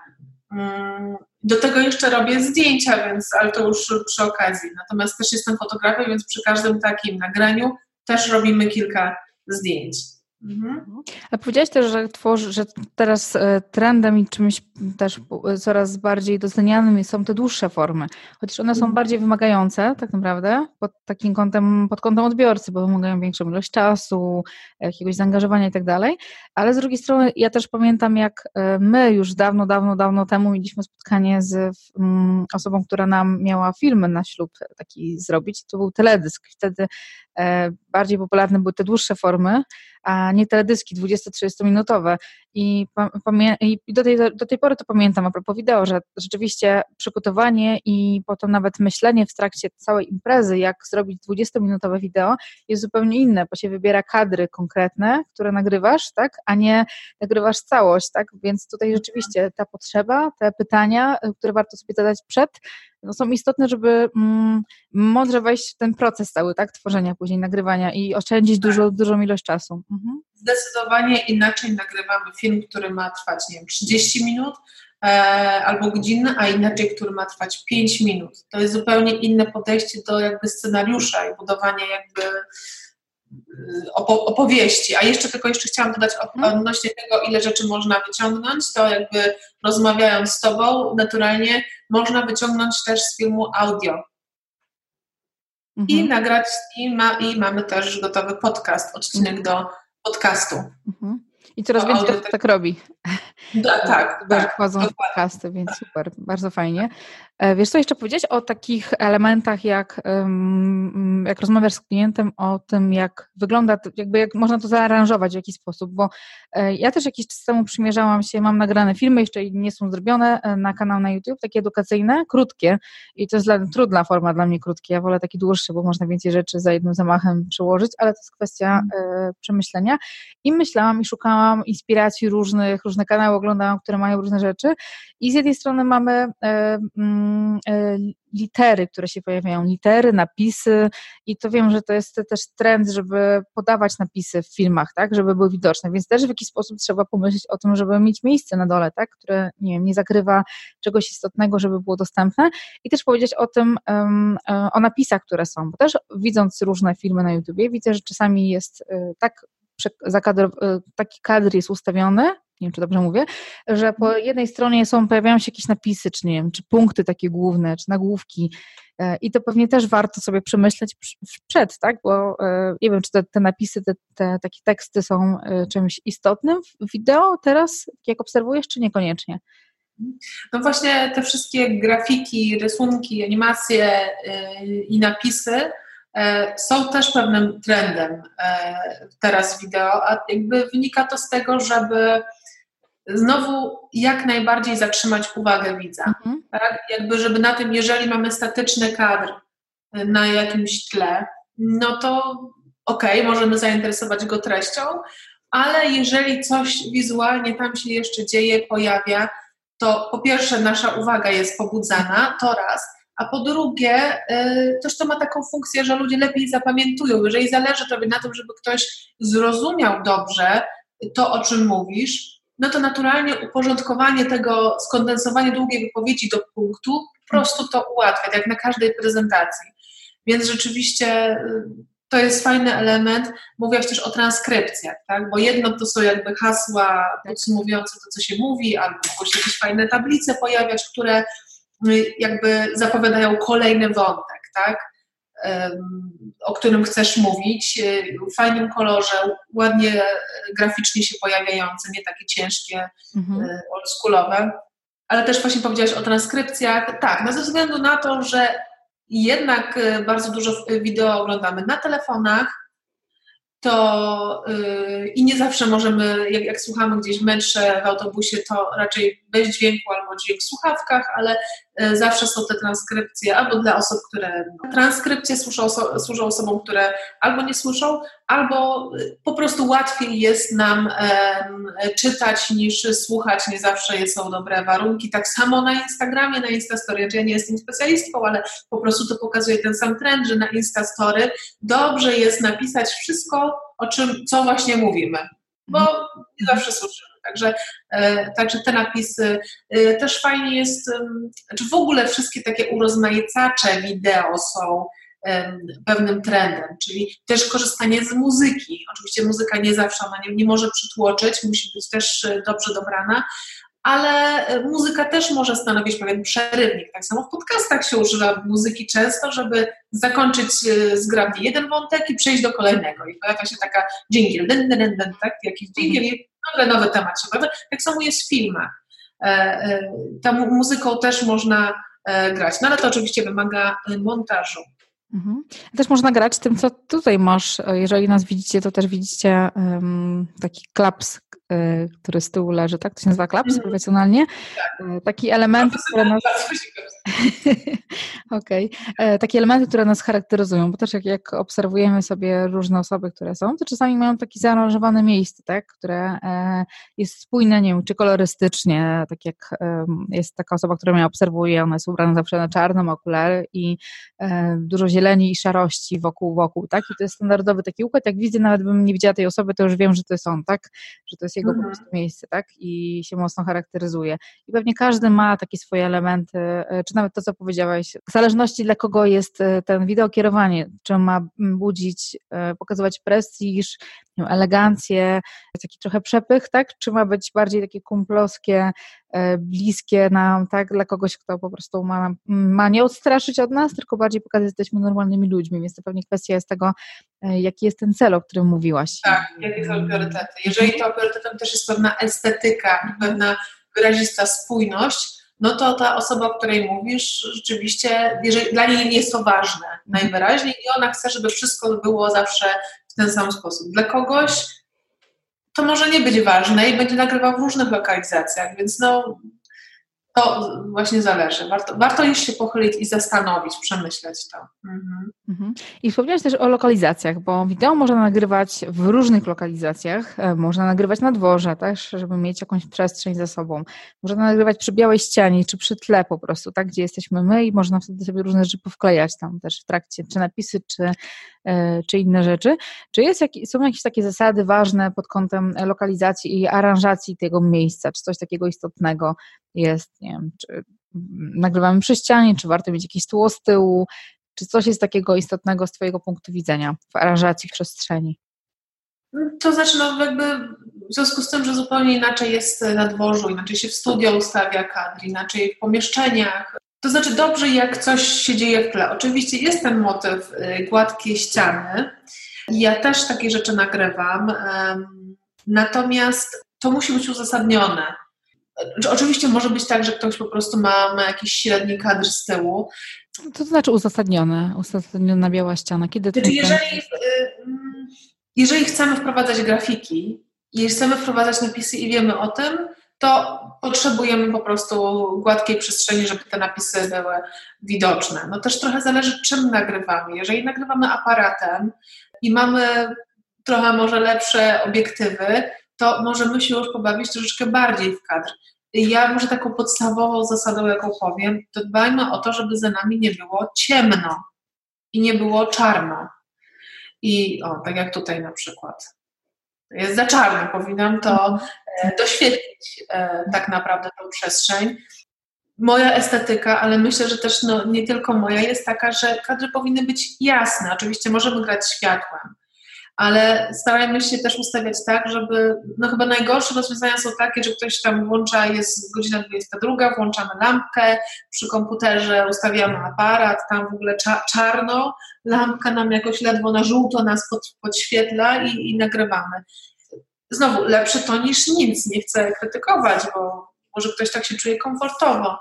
Mm, do tego jeszcze robię zdjęcia, więc, ale to już przy okazji. Natomiast też jestem fotografem, więc przy każdym takim nagraniu też robimy kilka zdjęć. Mhm. A powiedziałaś też, że, tworzy, że teraz e, trendem i czymś też e, coraz bardziej docenianym są te dłuższe formy, chociaż one są mhm. bardziej wymagające tak naprawdę pod takim kątem, pod kątem odbiorcy, bo wymagają większą ilość czasu, jakiegoś zaangażowania i tak dalej, ale z drugiej strony ja też pamiętam, jak e, my już dawno, dawno, dawno temu mieliśmy spotkanie z mm, osobą, która nam miała filmy na ślub taki zrobić, to był teledysk, wtedy bardziej popularne były te dłuższe formy, a nie teledyski 20-30 minutowe. I, I, do, tej, do tej pory to pamiętam a propos wideo, że rzeczywiście przygotowanie i potem nawet myślenie w trakcie całej imprezy, jak zrobić 20-minutowe wideo, jest zupełnie inne, bo się wybiera kadry konkretne, które nagrywasz, tak, a nie nagrywasz całość, tak, więc tutaj rzeczywiście ta potrzeba, te pytania, które warto sobie zadać przed, no są istotne, żeby mm, mądrze wejść w ten proces cały, tak, tworzenia później, nagrywania i oszczędzić tak. dużo, dużą ilość czasu. Mhm. Zdecydowanie inaczej nagrywamy film, który ma trwać, nie wiem, 30 minut e, albo godzinę, a inaczej, który ma trwać 5 minut. To jest zupełnie inne podejście do jakby scenariusza i budowania jakby opowieści. A jeszcze tylko jeszcze chciałam dodać mhm. odnośnie tego, ile rzeczy można wyciągnąć, to jakby rozmawiając z Tobą, naturalnie można wyciągnąć też z filmu audio. Mhm. I nagrać, i, ma, i mamy też gotowy podcast, odcinek mhm. do podcastu. Mhm. I coraz więcej osób tak robi. Da, tak, tak. Wchodzą w podcasty, więc super, bardzo fajnie. E, wiesz co, jeszcze powiedzieć o takich elementach, jak, jak rozmawiasz z klientem o tym, jak wygląda, jakby jak można to zaaranżować w jakiś sposób, bo e, ja też jakiś czas temu przymierzałam się, mam nagrane filmy, jeszcze nie są zrobione e, na kanał na YouTube, takie edukacyjne, krótkie. I to jest dla, trudna forma dla mnie krótkie, ja wolę taki dłuższy, bo można więcej rzeczy za jednym zamachem przełożyć, ale to jest kwestia mm. przemyślenia. I myślałam i szukałam inspiracji różnych, różne kanały oglądałam, które mają różne rzeczy. I z jednej strony mamy litery, które się pojawiają, litery, napisy. I to wiem, że to jest też trend, żeby podawać napisy w filmach, tak, żeby były widoczne, więc też w jakiś sposób trzeba pomyśleć o tym, żeby mieć miejsce na dole, tak, które, nie wiem, nie zakrywa czegoś istotnego, żeby było dostępne. I też powiedzieć o tym, e, o napisach, które są, bo też widząc różne filmy na YouTubie, widzę, że czasami jest e, tak taki kadr jest ustawiony, nie wiem czy dobrze mówię, że po mhm. jednej stronie są, pojawiają się jakieś napisy, czy nie wiem, czy punkty takie główne, czy nagłówki e, i to pewnie też warto sobie przemyśleć przed, tak, bo e, nie wiem, czy te, te napisy, te, te, takie teksty są e, czymś istotnym w wideo teraz, jak obserwujesz, czy niekoniecznie? No właśnie te wszystkie grafiki, rysunki, animacje i napisy są też pewnym trendem teraz wideo, a jakby wynika to z tego, żeby znowu jak najbardziej zatrzymać uwagę widza. Mhm. Tak? Jakby, żeby na tym, jeżeli mamy statyczny kadr na jakimś tle, no to okej, okay, możemy zainteresować go treścią, ale jeżeli coś wizualnie tam się jeszcze dzieje, pojawia, to po pierwsze nasza uwaga jest pobudzana, to raz, a po drugie yy, też to ma taką funkcję, że ludzie lepiej zapamiętują. Jeżeli zależy Tobie na tym, żeby ktoś zrozumiał dobrze to, o czym mówisz, no to naturalnie uporządkowanie tego, skondensowanie długiej wypowiedzi do punktu po prostu to ułatwia, tak jak na każdej prezentacji. Więc rzeczywiście y, to jest fajny element. Mówiłaś też o transkrypcjach, tak? bo jedno to są jakby hasła podsumowujące to, co się mówi, albo mogą jakieś fajne tablice pojawiać, które y, jakby zapowiadają kolejny wątek, tak? O którym chcesz mówić, y, w fajnym kolorze, ładnie graficznie się pojawiające, nie takie ciężkie, mhm. oldschoolowe. Ale też właśnie powiedziałaś o transkrypcjach. Tak, no ze względu na to, że jednak y, bardzo dużo wideo oglądamy na telefonach, to yy, i nie zawsze możemy, jak, jak słuchamy gdzieś męcze w autobusie, to raczej bez dźwięku albo dźwięk w słuchawkach, ale zawsze są te transkrypcje albo dla osób, które. No, transkrypcje służą, służą osobom, które albo nie słyszą, albo yy, po prostu łatwiej jest nam czytać niż słuchać. Nie zawsze są dobre warunki. Tak samo na Instagramie, na Instastory. Ja nie jestem specjalistką, ale po prostu to pokazuje ten sam trend, że na Instastory dobrze jest napisać wszystko, o czym, co właśnie mówimy, bo nie zawsze słyszymy. Także, e, także te napisy e, też fajnie jest, znaczy w ogóle wszystkie takie urozmaicacze wideo są pewnym trendem, czyli też korzystanie z muzyki. Oczywiście muzyka nie zawsze, ona nie, nie może przytłoczyć, musi być też e, dobrze dobrana, ale e, muzyka też może stanowić pewien przerywnik. Tak samo w podcastach się używa muzyki często, żeby zakończyć e, zgrabnie jeden wątek i przejść do kolejnego. I pojawia się taka dżingiel, den, den, den, tak? Jakiś dżingiel i nagle nowy temat się pojawia. Tak samo jest w filmach. E, tą muzyką też można grać, no ale to oczywiście wymaga montażu. Mhm. Też można grać tym, co tutaj masz. Jeżeli nas widzicie, to też widzicie um, taki klaps który z tyłu leży, tak? To się nazywa klaps mhm. profesjonalnie. Tak. Y, taki element, które nas... Okej. Okay. E, takie elementy, które nas charakteryzują, bo też jak, jak, obserwujemy sobie różne osoby, które są, to czasami mają takie zaaranżowane miejsce, tak? które e, jest spójne, nie wiem, czy kolorystycznie, tak jak jest taka osoba, która mnie obserwuje, ona jest ubrana zawsze na czarno, ma okulary i e, dużo zieleni i szarości wokół, wokół, tak? I to jest standardowy taki układ, jak widzę, nawet bym nie widziała tej osoby, to już wiem, że to jest on, tak? Że to jest jego mhm. po prostu miejsce, tak? I się mocno charakteryzuje. I pewnie każdy ma takie swoje elementy, czy nawet to, co powiedziałeś, w zależności dla kogo jest e, ten wideokierowanie, czy ma budzić, e, pokazywać prestiż, elegancję, taki trochę przepych, tak? Czy ma być bardziej takie kumplowskie, e, bliskie nam, tak? Dla kogoś, kto po prostu ma, ma nie odstraszyć od nas, tylko bardziej pokazać, że jesteśmy normalnymi ludźmi, więc to pewnie kwestia jest tego, jaki jest ten cel, o którym mówiłaś. Tak, jakie są priorytety. Jeżeli to priorytetem też jest pewna estetyka, pewna wyrazista spójność, no to ta osoba, o której mówisz, rzeczywiście, jeżeli dla niej jest to ważne najwyraźniej i ona chce, żeby wszystko było zawsze w ten sam sposób. Dla kogoś to może nie być ważne i będzie nagrywał w różnych lokalizacjach, więc no to właśnie zależy. Warto, warto już się pochylić i zastanowić, przemyśleć to. Mhm. Mhm. I wspomniałeś też o lokalizacjach, bo wideo można nagrywać w różnych lokalizacjach. E, można nagrywać na dworze też, żeby mieć jakąś przestrzeń za sobą. Można nagrywać przy białej ścianie, czy przy tle po prostu, tak, gdzie jesteśmy my i można wtedy sobie różne rzeczy powklejać tam też w trakcie, czy napisy, czy, e, czy inne rzeczy. Czy jest, są jakieś takie zasady ważne pod kątem lokalizacji i aranżacji tego miejsca, czy coś takiego istotnego jest, nie wiem, czy nagrywamy przy ścianie, czy warto mieć jakiś tło z tyłu, czy coś jest takiego istotnego z Twojego punktu widzenia w aranżacji przestrzeni? To znaczy, no jakby w związku z tym, że zupełnie inaczej jest na dworzu, inaczej się w studio ustawia kadr, inaczej w pomieszczeniach. To znaczy dobrze, jak coś się dzieje w tle. Oczywiście jest ten motyw y, gładkie ściany. Ja też takie rzeczy nagrywam. Natomiast to musi być uzasadnione. Oczywiście może być tak, że ktoś po prostu ma, ma jakiś średni kadr z tyłu, to znaczy uzasadnione, uzasadniona biała ściana? Kiedy znaczy, jeżeli, y, mm, jeżeli chcemy wprowadzać grafiki i chcemy wprowadzać napisy i wiemy o tym, to potrzebujemy po prostu gładkiej przestrzeni, żeby te napisy były widoczne. No też trochę zależy, czym nagrywamy. Jeżeli nagrywamy aparatem i mamy trochę może lepsze obiektywy, to możemy się już pobawić troszeczkę bardziej w kadr. Ja może taką podstawową zasadą, jaką powiem, to dbajmy o to, żeby za nami nie było ciemno i nie było czarno. I o, tak jak tutaj na przykład. Jest za czarno, powinnam to e, doświetlić e, tak naprawdę tą przestrzeń. Moja estetyka, ale myślę, że też no, nie tylko moja, jest taka, że kadry powinny być jasne. Oczywiście możemy grać światłem, ale starajmy się też ustawiać tak, żeby, no chyba najgorsze rozwiązania są takie, że ktoś tam włącza, jest godzina 22, włączamy lampkę, przy komputerze ustawiamy aparat, tam w ogóle czarno, lampka nam jakoś ledwo na żółto nas pod, podświetla i, i nagrywamy. Znowu, lepsze to niż nic, nie chcę krytykować, bo może ktoś tak się czuje komfortowo,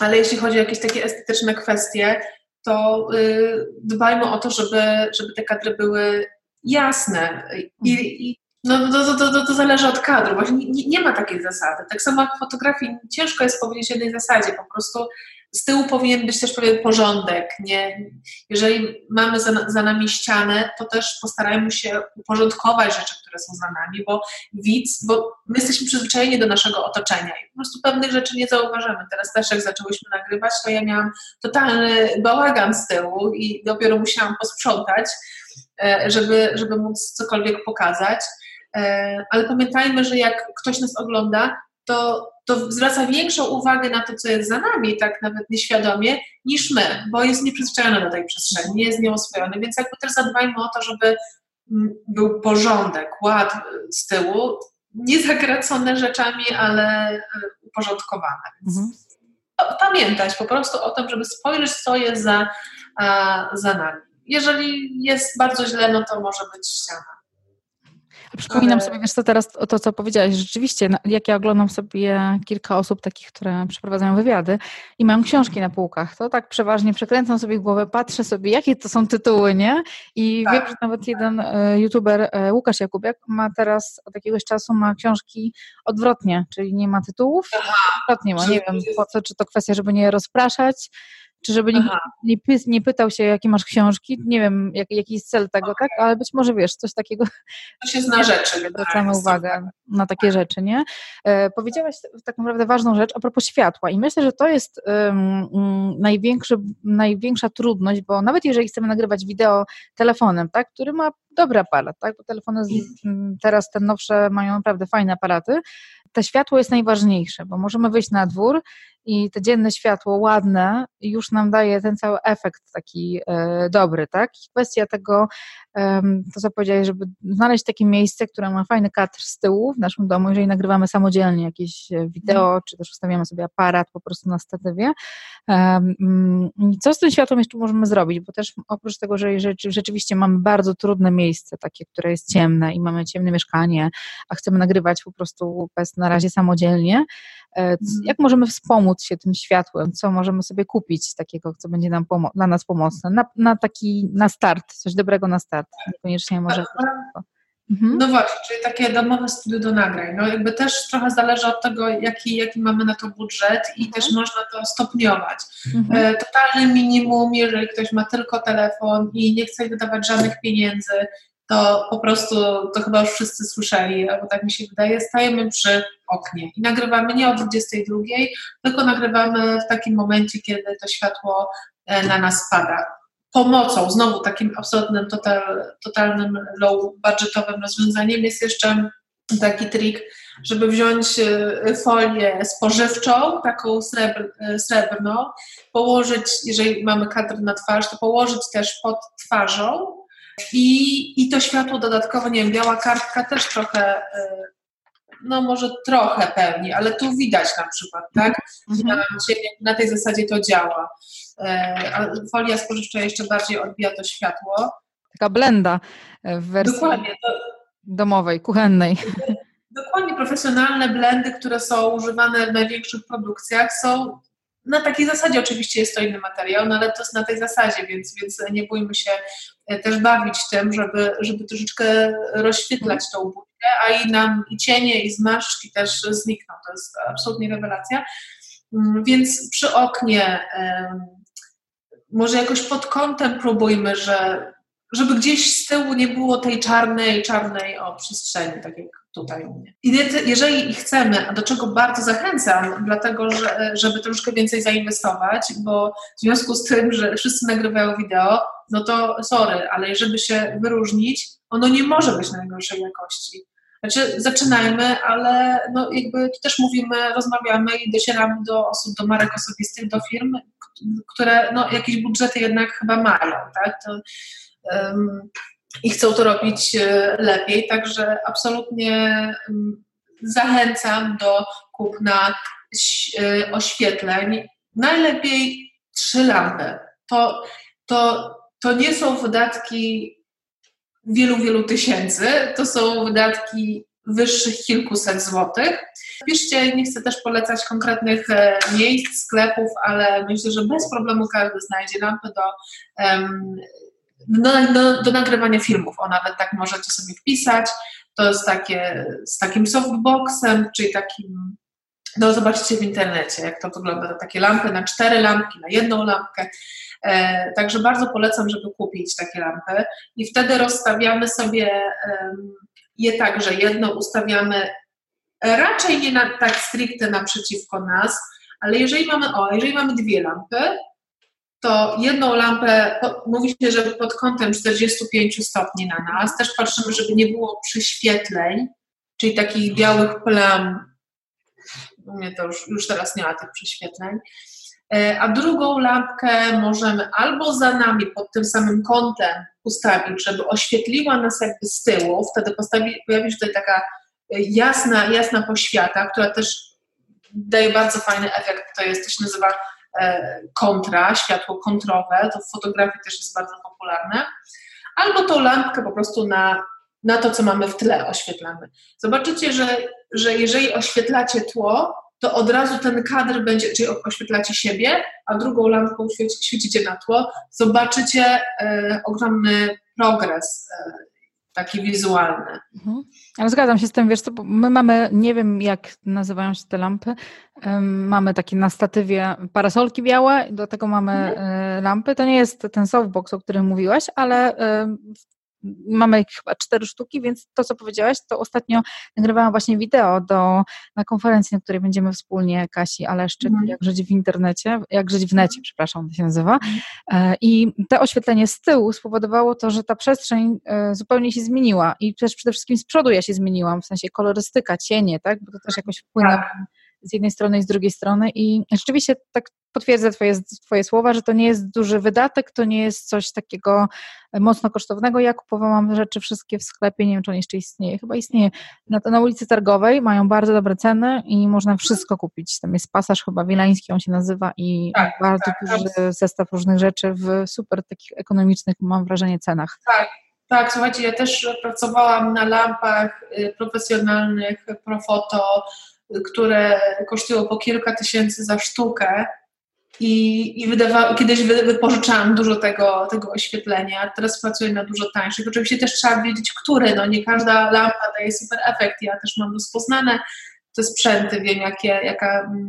ale jeśli chodzi o jakieś takie estetyczne kwestie, to yy, dbajmy o to, żeby, żeby te kadry były jasne. I, mhm. i no, to, to, to, to, zależy od kadru, właśnie nie, nie, ma takiej zasady. Tak samo jak w fotografii ciężko jest powiedzieć jednej zasadzie, po prostu z tyłu powinien być też pewien porządek. Nie? Jeżeli mamy za, za nami ścianę, to też postarajmy się uporządkować rzeczy, które są za nami, bo widz, bo my jesteśmy przyzwyczajeni do naszego otoczenia i po prostu pewnych rzeczy nie zauważamy. Teraz też jak zaczęłyśmy nagrywać, to ja miałam totalny bałagan z tyłu i dopiero musiałam posprzątać, żeby, żeby móc cokolwiek pokazać. E, ale pamiętajmy, że jak ktoś nas ogląda, to, to zwraca większą uwagę na to, co jest za nami, tak nawet nieświadomie, niż my, bo jest nieprzyzwyczajony do tej przestrzeni, nie jest nią oswojony, więc jakby też zadbajmy o to, żeby mm, był porządek, ład z tyłu, nie zagracone rzeczami, ale e, uporządkowane. Mhm. Pamiętać po prostu o tym, żeby spojrzeć, co jest za, za nami jeżeli jest bardzo źle, no to może być ściana. Przypominam sobie, wiesz co, teraz o to, co powiedziałaś, rzeczywiście, jak ja oglądam sobie kilka osób takich, które przeprowadzają wywiady i mają książki na półkach, to tak przeważnie przekręcam sobie głowę, patrzę sobie, jakie to są tytuły, nie? I tak. wiem, że nawet jeden e, youtuber, e, Łukasz Jakubiak, ma teraz od jakiegoś czasu ma książki odwrotnie, czyli nie ma tytułów, Aha, odwrotnie ma, nie wiem po co, czy to kwestia, żeby nie rozpraszać, czy żeby nie, nie, nie, pytał się, jakie masz książki, nie wiem, jak, jaki jest cel tego, okay. tak? Ale być może wiesz, coś takiego. To się zna rzeczy. Zwracamy uwagę na takie rzeczy, nie? E, powiedziałaś tak naprawdę ważną rzecz a propos światła i myślę, że to jest um, największy, największa trudność, bo nawet jeżeli chcemy nagrywać wideo telefonem, tak, który ma dobry aparat, tak, bo telefony z, mm. teraz te nowsze mają naprawdę fajne aparaty, to światło jest najważniejsze, bo możemy wyjść na dwór i to dzienne światło ładne już nam daje ten cały efekt taki e, dobry, tak? I kwestia tego, e, to co powiedziałeś, żeby znaleźć takie miejsce, które ma fajny kadr z tyłu w naszym domu, jeżeli nagrywamy samodzielnie jakieś e, wideo, mm. czy też ustawiamy sobie aparat po prostu na statywie. E, co z tym światłem jeszcze możemy zrobić? Bo też oprócz tego, że rzeczywiście mamy bardzo trudne miejsce, takie, które jest ciemne i mamy ciemne mieszkanie, a chcemy nagrywać po prostu bez na razie samodzielnie, e, mhm. jak możemy wspomóc się tym światłem? Co możemy sobie kupić takiego, co będzie nam dla nas pomocne? Na, na taki, na start, coś dobrego na start, niekoniecznie może... Mhm. No właśnie, czyli takie domowe studio do nagrań. No jakby też trochę zależy od tego, jaki, jaki mamy na to budżet i mhm. też można to stopniować. Mhm. E, totalny minimum, jeżeli ktoś ma tylko telefon i nie chce wydawać żadnych pieniędzy, to po prostu, to chyba już wszyscy słyszeli, bo tak mi się wydaje, stajemy przy oknie i nagrywamy nie o 22, tylko nagrywamy w takim momencie, kiedy to światło e, na nas spada. Pomocą, znowu takim absolutnym, total, totalnym low budgetowym rozwiązaniem jest jeszcze taki trik, żeby wziąć e, folię spożywczą, taką srebr, e, srebrną, położyć, jeżeli mamy kadr na twarz, to położyć też pod twarzą i, I to światło dodatkowo, nie wiem, biała kartka też trochę, e, no może trochę pełni, ale tu widać na przykład, tak? Mhm. Na, na tej zasadzie to działa. E, a folia spożywcza jeszcze bardziej odbija to światło. Taka blenda w wersji Dokładnie, to, domowej, kuchennej. Dokładnie, profesjonalne blendy, które są używane w największych produkcjach, są na takiej zasadzie oczywiście jest to inny materiał, no ale to jest na tej zasadzie, więc, więc nie bójmy się e, też bawić tym, żeby, żeby troszeczkę rozświetlać tą budkę, a i nam i cienie, i zmarszczki też znikną. To jest absolutnie rewelacja. Mm, więc przy oknie może jakoś pod kątem próbujmy, że żeby gdzieś z tyłu nie było tej czarnej, czarnej o przestrzeni, tak jak tutaj u mnie. I jeżeli chcemy, a do czego bardzo zachęcam, dlatego, że, żeby troszkę więcej zainwestować, bo w związku z tym, że wszyscy nagrywają wideo, no to sorry, ale żeby się wyróżnić, ono nie może być najgorszej jakości. Znaczy, zaczynajmy, ale no jakby tu też mówimy, rozmawiamy i docieramy do osób, do marek osobistych, do firm, które no, jakieś budżety jednak chyba mają, tak? To, um, I chcą to robić e, lepiej, także absolutnie zachęcam do kupna e, oświetleń. Najlepiej trzy lampy. To, to, to nie są wydatki wielu, wielu tysięcy. To są wydatki wyższych kilkuset złotych. Piszcie, nie chcę też polecać konkretnych e, miejsc, sklepów, ale myślę, że bez problemu każdy znajdzie lampy do, do, do, do nagrywania filmów. O, nawet tak możecie sobie wpisać. To jest takie z takim softboxem, czyli takim no zobaczycie w internecie, jak to wygląda. Takie lampy na cztery lampki, na jedną lampkę. E, także bardzo polecam, żeby kupić takie lampy i wtedy rozstawiamy sobie je tak, że jedno ustawiamy raczej nie na, tak stricte naprzeciwko nas, ale jeżeli mamy, o, jeżeli mamy dwie lampy, to jedną lampę, mówi się, że pod kątem 45 stopni na nas, też patrzymy, żeby nie było przyświetleń, czyli takich białych plam, u mnie to już, już teraz nie ma tych przyświetleń, E, a drugą lampkę możemy albo za nami pod tym samym kątem ustawić, żeby oświetliła nas jakby z tyłu, wtedy postawi, pojawi się tutaj taka e, jasna, jasna poświata, która też daje bardzo fajny efekt, to jest, to się nazywa e, kontra, światło kontrowe, to w fotografii też jest bardzo popularne, albo tą lampkę po prostu na, na to, co mamy w tle oświetlamy. Zobaczycie, że, że jeżeli oświetlacie tło, to od razu ten kadr będzie, czyli oświetlacie siebie, a drugą lampką świecicie na tło, zobaczycie e, ogromny progres e, taki wizualny. Mhm. Ale zgadzam się z tym, wiesz co, my mamy, nie wiem jak nazywają się te lampy, um, mamy takie na statywie parasolki białe, do tego mamy mhm. lampy, to nie jest ten softbox, o którym mówiłaś, ale mamy ich chyba cztery sztuki, więc to, co powiedziałaś, to ostatnio nagrywałam właśnie wideo do, na konferencji, na której będziemy wspólnie, Kasi Aleszczyk, mhm. jak żyć w internecie, jak żyć w necie, przepraszam, to się nazywa. Mhm. E, I te oświetlenie z tyłu spowodowało to, że ta przestrzeń e, zupełnie się zmieniła i też przede wszystkim z przodu ja się zmieniłam, w sensie kolorystyka, cienie, tak, bo to też jakoś wpływa tak z jednej strony i z drugiej strony i rzeczywiście tak potwierdzę twoje, twoje słowa, że to nie jest duży wydatek, to nie jest coś takiego mocno kosztownego. Ja kupowałam rzeczy wszystkie w sklepie, nie wiem czy on jeszcze istnieje, chyba istnieje, na, na ulicy Targowej, mają bardzo dobre ceny i można wszystko kupić. Tam jest pasaż chyba wilański, on się nazywa i tak, bardzo tak, duży tak. zestaw różnych rzeczy w super takich ekonomicznych, mam wrażenie, cenach. Tak, tak, słuchajcie, ja też pracowałam na lampach y, profesjonalnych Profoto, które kosztują po kilka tysięcy za sztukę. I, i wydawa- kiedyś wypożyczałam dużo tego, tego oświetlenia, teraz pracuję na dużo tańszych. Oczywiście też trzeba wiedzieć, który. No nie każda lampa daje super efekt. Ja też mam rozpoznane te sprzęty, wiem jakie, jaka, mm,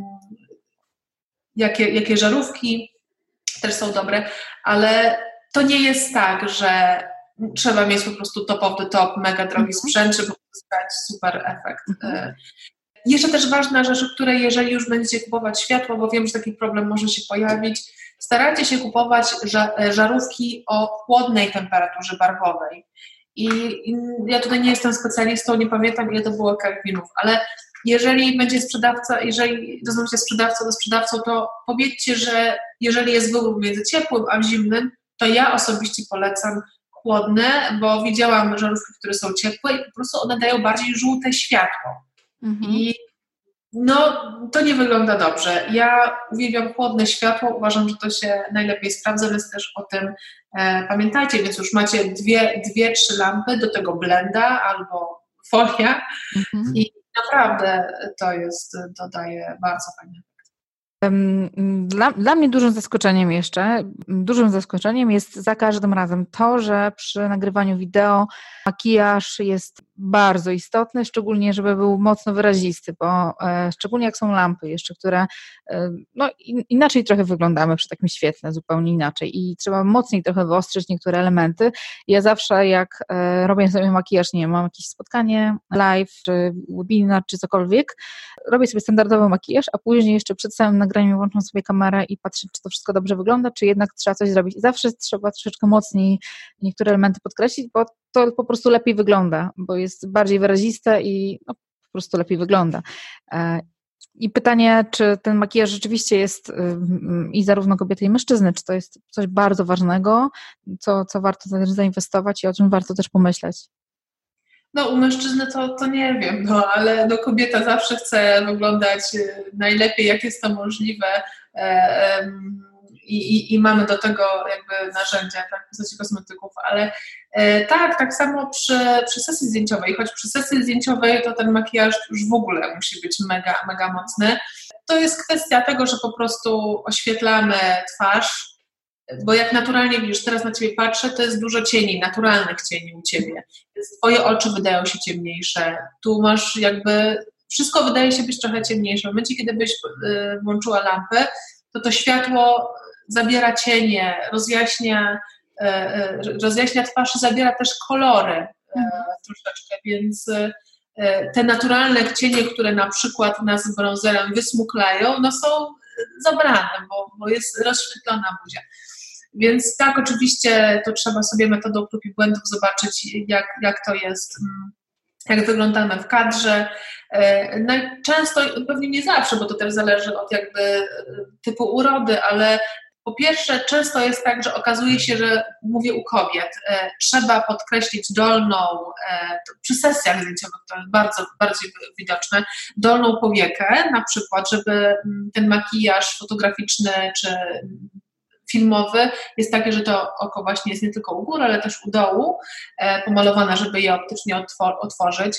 jakie, jakie żarówki też są dobre, ale to nie jest tak, że trzeba mieć po prostu top of the top, mega drogi mhm. sprzęt, żeby uzyskać super efekt. Mhm. Jeszcze też ważna rzecz, o której jeżeli już będziecie kupować światło, bo wiem, że taki problem może się pojawić, starajcie się kupować żarówki o chłodnej temperaturze barwowej. I ja tutaj nie jestem specjalistą, nie pamiętam ile to było kelwinów, ale jeżeli będzie sprzedawca, jeżeli rozmawiacie sprzedawcą do sprzedawcą, to powiedzcie, że jeżeli jest wybór między ciepłym a zimnym, to ja osobiście polecam chłodne, bo widziałam żarówki, które są ciepłe i po prostu one dają bardziej żółte światło. Mhm. I no, to nie wygląda dobrze. Ja uwielbiam chłodne światło, uważam, że to się najlepiej sprawdza, więc też o tym e, pamiętajcie, więc już macie dwie, dwie, trzy lampy, do tego blenda albo folia mhm. i naprawdę to jest, dodaje bardzo fajnie. Dla, dla mnie dużym zaskoczeniem jeszcze, dużym zaskoczeniem jest za każdym razem to, że przy nagrywaniu wideo makijaż jest bardzo istotny, szczególnie żeby był mocno wyrazisty, bo e, szczególnie jak są lampy jeszcze, które e, no, inaczej trochę wyglądamy przy takim świetle, zupełnie inaczej i trzeba mocniej trochę wyostrzyć niektóre elementy. Ja zawsze jak e, robię sobie makijaż, nie wiem, mam jakieś spotkanie live, czy webinar, czy cokolwiek, robię sobie standardowy makijaż, a później jeszcze przed samym nagraniem włączam sobie kamerę i patrzę, czy to wszystko dobrze wygląda, czy jednak trzeba coś zrobić. Zawsze trzeba troszeczkę mocniej niektóre elementy podkreślić, bo to po prostu lepiej wygląda, bo jest bardziej wyraziste i no, po prostu lepiej wygląda. E, I pytanie, czy ten makijaż rzeczywiście jest i zarówno kobiety i mężczyzny, czy to jest coś bardzo ważnego, co, co warto zainwestować i o czym warto też pomyśleć? No u mężczyzny to, to nie wiem, no ale no, kobieta zawsze chce wyglądać y, najlepiej, jak jest to możliwe. E, i, i, i, mamy do tego jakby narzędzia tak, w postaci kosmetyków, ale e, tak, tak samo przy, przy sesji zdjęciowej, choć przy sesji zdjęciowej to ten makijaż już w ogóle musi być mega, mega mocny. To jest kwestia tego, że po prostu oświetlamy twarz, bo jak naturalnie widzisz, teraz na ciebie patrzę, to jest dużo cieni, naturalnych cieni u ciebie. Więc twoje oczy wydają się ciemniejsze. Tu masz jakby, wszystko wydaje się być trochę ciemniejsze. W momencie, kiedy byś y, włączyła lampę, to to światło zabiera cienie, rozjaśnia, e, e, rozjaśnia twarz i zabiera też kolory e, mhm. troszeczkę, więc te naturalne cienie, które na przykład nas bronzerem wysmuklają, no są zabrane, bo, bo jest rozświetlona buzia. Więc tak, oczywiście to trzeba sobie metodą prób i błędów zobaczyć, jak, jak to jest, mm, jak wyglądamy w kadrze. Często, pewnie nie zawsze, bo to też zależy od jakby typu urody, ale po pierwsze, często jest tak, że okazuje się, że mówię u kobiet, e, trzeba podkreślić dolną, e, przy sesjach zdjęciowych to jest bardzo, bardziej widoczne, dolną powiekę, na przykład, żeby mm, ten makijaż fotograficzny czy filmowy jest taki, że to oko właśnie jest nie tylko u góry, ale też u dołu e, pomalowane, żeby je optycznie otworzyć.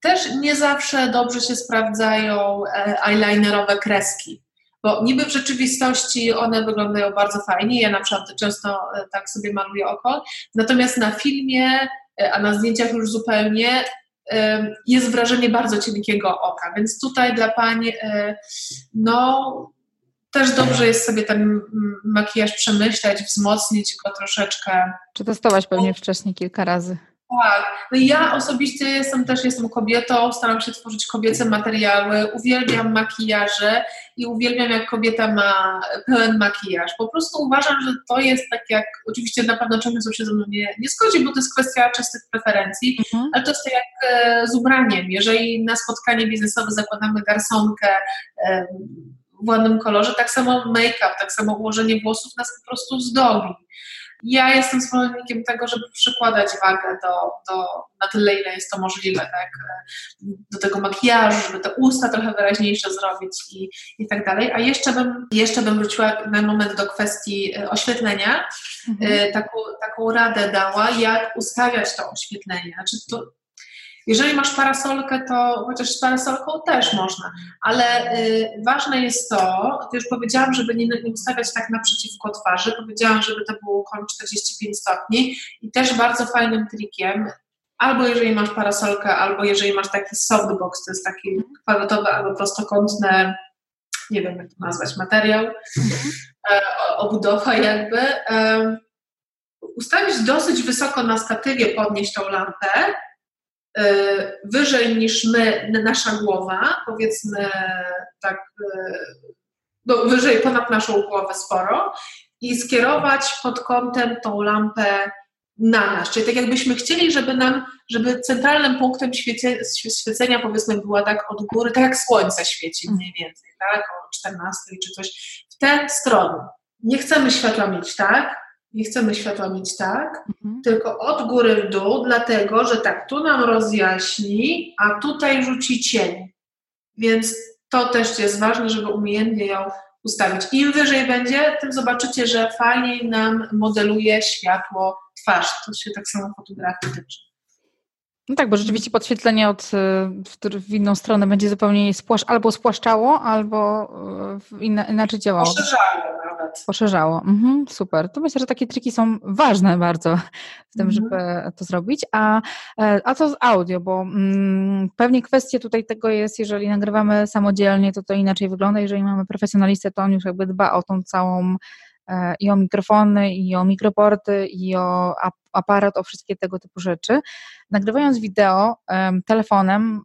Też nie zawsze dobrze się sprawdzają eyelinerowe kreski bo niby w rzeczywistości one wyglądają bardzo fajnie, ja na przykład często e, tak sobie maluję oko, natomiast na filmie, e, a na zdjęciach już zupełnie e, jest wrażenie bardzo cienkiego oka, więc tutaj dla Pań no też dobrze jest sobie ten makijaż przemyśleć, wzmocnić go troszeczkę. Czy testować pewnie wcześniej kilka razy. Tak. No ja osobiście jestem też jestem kobietą, staram się tworzyć kobiece materiały, uwielbiam makijaże i uwielbiam jak kobieta ma pełen makijaż. Po prostu uważam, że to jest tak jak, oczywiście na pewno często się ze mną nie, nie zgodzi, bo to jest kwestia czystych preferencji, mhm. ale to jest tak jak e, z ubraniem. Jeżeli na spotkanie biznesowe zakładamy garsonkę, w ładnym kolorze, tak samo make-up, tak samo ułożenie włosów nas po prostu zdobi ja jestem zwolennikiem tego, żeby przykładać wagę do, do, na tyle, ile jest to możliwe, tak? do tego makijażu, żeby te usta trochę wyraźniejsze zrobić i, i tak dalej. A jeszcze bym, jeszcze bym wróciła na moment do kwestii e, oświetlenia. Mhm. E, taką, taką radę dała, jak ustawiać to oświetlenie. Znaczy to, jeżeli masz parasolkę, to chociaż z parasolką też można, ale y, ważne jest to, to już powiedziałam, żeby nie, nie ustawiać tak naprzeciwko twarzy, powiedziałam, żeby to było około 45 stopni. I też bardzo fajnym trikiem, albo jeżeli masz parasolkę, albo jeżeli masz taki softbox, to jest taki kwadratowy albo prostokątny, nie wiem jak to nazwać, materiał, mhm. e, obudowa jakby, e, ustawić dosyć wysoko na statywie, podnieść tą lampę wyżej niż my, nasza głowa, powiedzmy tak, e, no, wyżej ponad naszą głowę sporo i skierować pod kątem tą lampę na nas. Czyli tak jakbyśmy chcieli, żeby nam, żeby centralnym punktem świecie, świecenia powiedzmy była tak od góry, tak jak słońce świeci mniej więcej, tak, o 14 czy coś, w tę stronę. Nie chcemy światła mieć tak, nie chcemy światła mieć tak, mhm. tylko od góry w dół, dlatego że tak, tu nam rozjaśni, a tutaj rzuci cień. Więc to też jest ważne, żeby umiejętnie ją ustawić. Im wyżej będzie, tym zobaczycie, że fajniej nam modeluje światło twarz. To się tak samo fotografii tyczy. No tak, bo rzeczywiście podświetlenie od, y, w inną stronę będzie zupełnie spłasz, albo spłaszczało, albo y, inna, inaczej działało. Poszerzało nawet. Poszerzało. Mhm, super. To myślę, że takie triki są ważne bardzo w tym, mhm. żeby to zrobić. A, e, a co z audio? Bo mm, pewnie kwestia tutaj tego jest, jeżeli nagrywamy samodzielnie, to to inaczej wygląda. Jeżeli mamy profesjonalistę, to on już jakby dba o tą całą i o mikrofony, i o mikroporty, i o aparat, o wszystkie tego typu rzeczy. Nagrywając wideo telefonem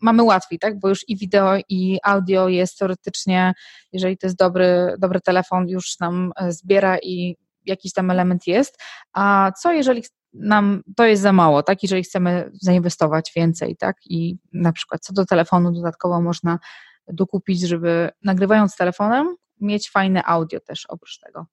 mamy łatwiej, tak? Bo już i wideo, i audio jest teoretycznie, jeżeli to jest dobry, dobry telefon, już nam e, zbiera i jakiś tam element jest. A co jeżeli nam to jest za mało, tak? Jeżeli chcemy zainwestować więcej, tak? I na przykład co do telefonu dodatkowo można dokupić, żeby nagrywając telefonem mieć fajne audio też oprócz tego.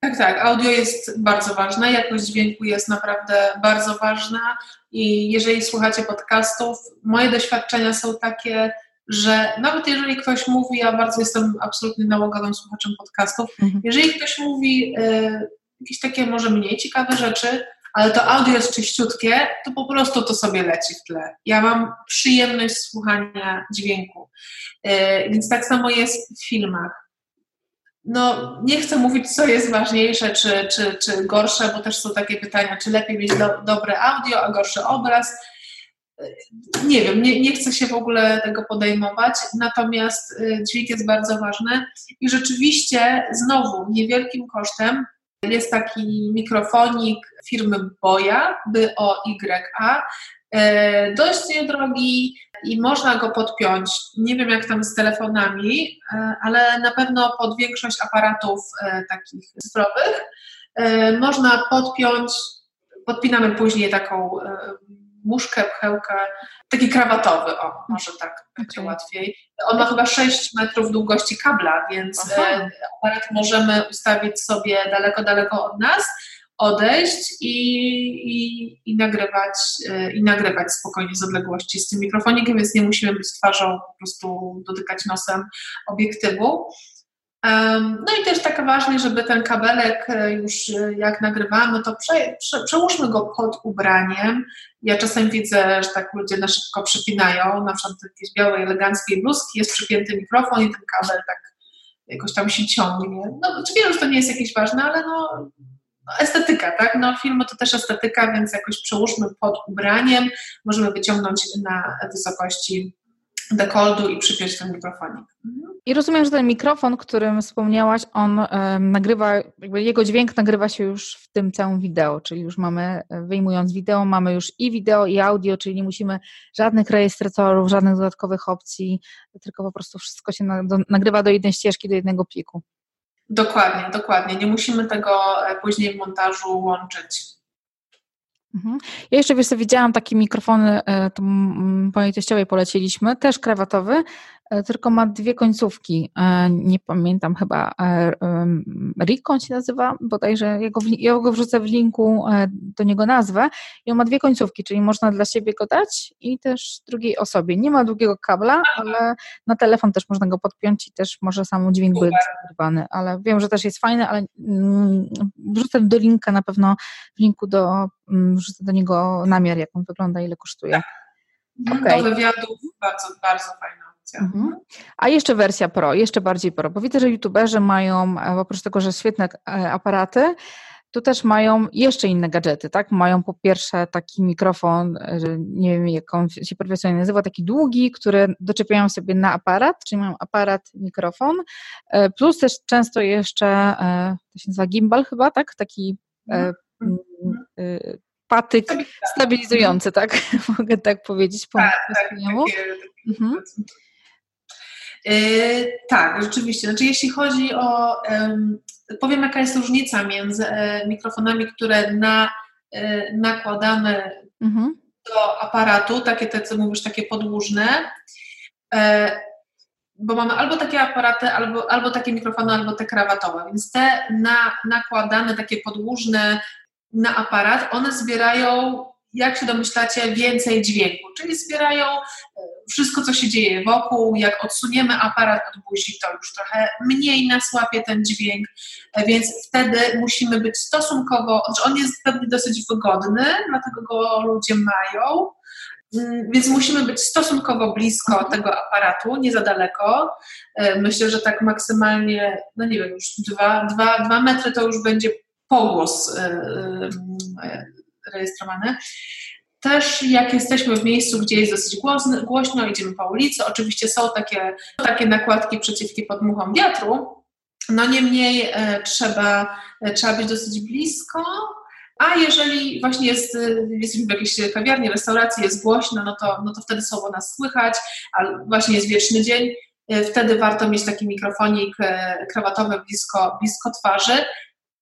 Tak, tak. Audio jest bardzo ważne, jakość dźwięku jest naprawdę bardzo ważna i jeżeli słuchacie podcastów, moje doświadczenia są takie, że nawet jeżeli ktoś mówi, ja bardzo jestem absolutnie nałogowym słuchaczem podcastów, mhm. jeżeli ktoś mówi y, jakieś takie może mniej ciekawe rzeczy, ale to audio jest czyściutkie, to po prostu to sobie leci w tle. Ja mam przyjemność słuchania dźwięku. Y, więc tak samo jest w filmach no, nie chcę mówić, co jest ważniejsze, czy, czy, czy gorsze, bo też są takie pytania, czy lepiej mieć do, dobre audio, a gorszy obraz. Nie wiem, nie, nie chcę się w ogóle tego podejmować, natomiast y, dźwięk jest bardzo ważny i rzeczywiście znowu niewielkim kosztem jest taki mikrofonik firmy Boya, y, dość niedrogi, i można go podpiąć. Nie wiem, jak tam z telefonami, e, ale na pewno pod większość aparatów e, takich cyfrowych e, można podpiąć. Podpinamy później taką muszkę, pchełkę, taki krawatowy, o, może tak będzie okay. łatwiej. On ma chyba 6 metrów długości kabla, więc Aha. aparat możemy ustawić sobie daleko, daleko od nas odejść i, i, i, nagrywać, e, i nagrywać spokojnie z odległości z tym mikrofonikiem, więc nie musimy być twarzą, po prostu dotykać nosem obiektywu. No i też tak ważne, żeby ten kabelek e, już e, jak nagrywamy, to prze, prze, przełóżmy go pod ubraniem. Ja czasem widzę, że tak ludzie na szybko przypinają, na przykład jakiejś białej, eleganckiej bluzki, jest przypięty mikrofon i ten kabel tak jakoś tam się ciągnie. No, wiem, że to nie jest jakieś ważne, ale no, estetyka, tak? No, filmy to też estetyka, więc jakoś przełóżmy pod ubraniem, możemy wyciągnąć na wysokości dekoldu i przypiąć ten mikrofonik. I rozumiem, że ten mikrofon, którym wspomniałaś, on um, nagrywa, jego dźwięk nagrywa się już w tym całym wideo, czyli już mamy, wyjmując wideo, mamy już i wideo, i audio, czyli nie musimy żadnych rejestratorów, żadnych dodatkowych opcji, tylko po prostu wszystko się na, do, nagrywa do jednej ścieżki, do jednego pliku. Dokładnie, dokładnie. Nie musimy tego e, później w montażu łączyć. Mhm. Ja jeszcze wiesz, widziałam takie mikrofony, e, to mojej teściowej poleciliśmy, też krawatowy, tylko ma dwie końcówki. E, nie pamiętam chyba, e, Rico się nazywa, bodajże ja go, ja go wrzucę w linku do niego nazwę i on ma dwie końcówki, czyli można dla siebie go dać i też drugiej osobie. Nie ma długiego kabla, ale na telefon też można go podpiąć i też może sam dźwięk być nagrywany, ale wiem, że też jest fajny, ale mm, wrzucę do linka na pewno, w linku do, mm, wrzucę do niego namiar, jak on wygląda, ile kosztuje. Tak. Okay. Do wywiadów bardzo, bardzo fajna Mhm. A jeszcze wersja Pro, jeszcze bardziej Pro, bo widzę, że youtuberzy mają, e, oprócz tego, że świetne e, aparaty, tu też mają jeszcze inne gadżety, tak? Mają po pierwsze taki mikrofon, e, nie wiem jak on się profesjonalnie nazywa, taki długi, który doczepiają sobie na aparat, czyli mają aparat, mikrofon, plus też często jeszcze, to się nazywa gimbal chyba, tak? Taki mhm. patyk stabilizujący, tak? Mogę tak powiedzieć po tak, tak, takie, mhm. Yy, tak, rzeczywiście. Znaczy, jeśli chodzi o. Powiem, jaka jest różnica między e, mikrofonami, które na, e, nakładamy mhm. do aparatu, takie te, co mówisz, takie podłużne, e, bo mamy albo takie aparaty, albo, albo takie mikrofony, albo te krawatowe. Więc te na, nakładane, takie podłużne na aparat, one zbierają jak się domyślacie, więcej dźwięku, czyli zbierają e, wszystko, co się dzieje wokół. Jak odsuniemy aparat od buzi, to już trochę mniej nas łapie ten dźwięk, e, więc wtedy musimy być stosunkowo, znaczy on jest pewnie dosyć wygodny, dlatego go ludzie mają, mm, więc musimy być stosunkowo blisko mhm. tego aparatu, nie za daleko. E, myślę, że tak maksymalnie, no nie wiem, już dwa, dwa, dwa metry to już będzie pogłos rejestrowany. Też jak jesteśmy w miejscu, gdzie jest dosyć głośno, głośno idziemy po ulicy, oczywiście są takie, takie nakładki przeciwki podmuchom wiatru, no niemniej e, trzeba, e, trzeba być dosyć blisko, a jeżeli właśnie jest, e, jesteśmy w jakiejś kawiarni, restauracji, jest głośno, no to, no to wtedy słowo nas słychać, a właśnie jest wieczny dzień, wtedy warto mieć taki mikrofonik krawatowy blisko, blisko twarzy.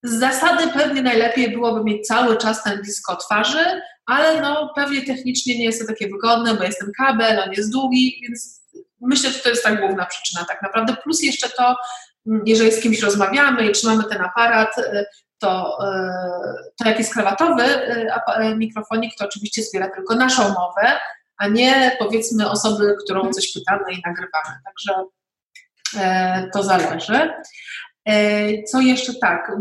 Z zasady pewnie najlepiej byłoby mieć cały czas ten blisko twarzy, ale no pewnie technicznie nie jest to takie wygodne, bo jest ten kabel, on jest długi, więc myślę, że to jest ta główna przyczyna tak naprawdę. Plus jeszcze to, jeżeli z kimś rozmawiamy i trzymamy ten aparat, y, to, y, to jak jest krawatowy y, mikrofonik, to oczywiście zbiera tylko naszą mowę, a nie powiedzmy osoby, którą coś pytamy i nagrywamy. Także to zależy. E, co jeszcze tak?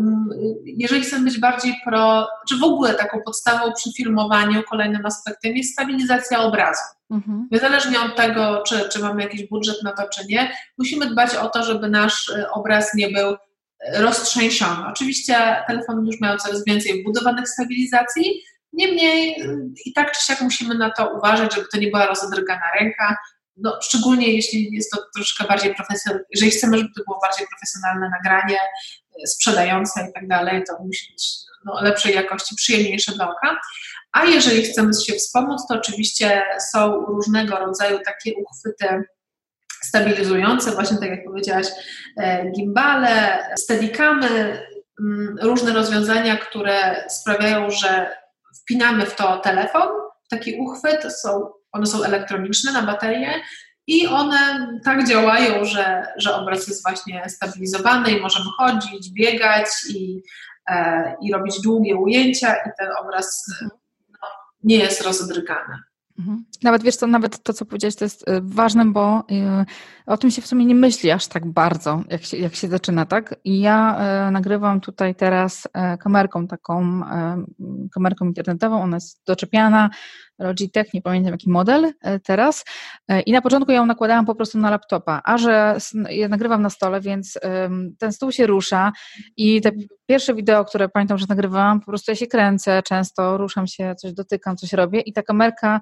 Jeżeli chcemy być bardziej pro, czy w ogóle taką podstawą przy filmowaniu, kolejnym aspektem jest stabilizacja obrazu. Mhm. Niezależnie od tego, czy, czy mamy jakiś budżet na to, czy nie, musimy dbać o to, żeby nasz e, obraz nie był e, roztrzęsiony. Oczywiście telefon już miał coraz więcej wbudowanych stabilizacji, niemniej i tak czy siak musimy na to uważać, żeby to nie była rozodrgana ręka, no, szczególnie jeśli jest to troszkę bardziej profesjonalne, jeżeli chcemy, żeby to było bardziej profesjonalne nagranie, e, sprzedające i tak dalej, to musi być no, lepszej jakości, przyjemniejsze dla oka. A jeżeli chcemy się wspomóc, to oczywiście są różnego rodzaju takie uchwyty stabilizujące, właśnie tak jak powiedziałaś, e, gimbale, steadicamy, mm, różne rozwiązania, które sprawiają, że wpinamy w to telefon, taki uchwyt, są one są elektroniczne na baterię i one tak działają, że, że obraz jest właśnie stabilizowany i możemy chodzić, biegać i, e, i robić długie ujęcia i ten obraz no, nie jest rozodrygany. Mhm. Nawet wiesz co, nawet to, co powiedziałeś, to jest y, ważne, bo y, o tym się w sumie nie myśli aż tak bardzo, jak się, jak się zaczyna, tak? I ja e, nagrywam tutaj teraz e, kamerką taką, e, kamerką internetową, ona jest doczepiana, Logitech, nie pamiętam jaki model teraz. I na początku ja ją nakładałam po prostu na laptopa, a że ja nagrywam na stole, więc ten stół się rusza i te pierwsze wideo, które pamiętam, że nagrywałam, po prostu ja się kręcę często, ruszam się, coś dotykam, coś robię i ta kamerka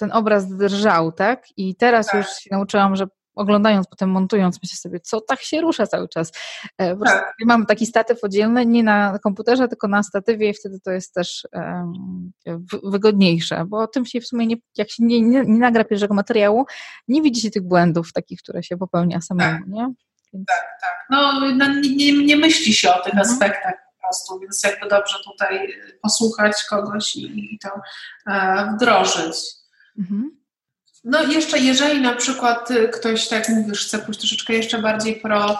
ten obraz drżał, tak? I teraz tak. już się nauczyłam, że oglądając, potem montując, myślę sobie, co tak się rusza cały czas. E, po tak. Mam taki statyw oddzielny, nie na komputerze, tylko na statywie i wtedy to jest też um, wygodniejsze, bo tym się w sumie, nie, jak się nie, nie, nie, nagra pierwszego materiału, nie widzi się tych błędów takich, które się popełnia samemu, tak. nie? Więc... Tak, tak. No, no nie, nie, myśli się o tych mhm. aspektach po prostu, więc jakby dobrze tutaj posłuchać kogoś i, i to e, wdrożyć. Mhm. No jeszcze jeżeli na przykład y, ktoś, tak jak mówisz, chce pójść troszeczkę jeszcze bardziej pro,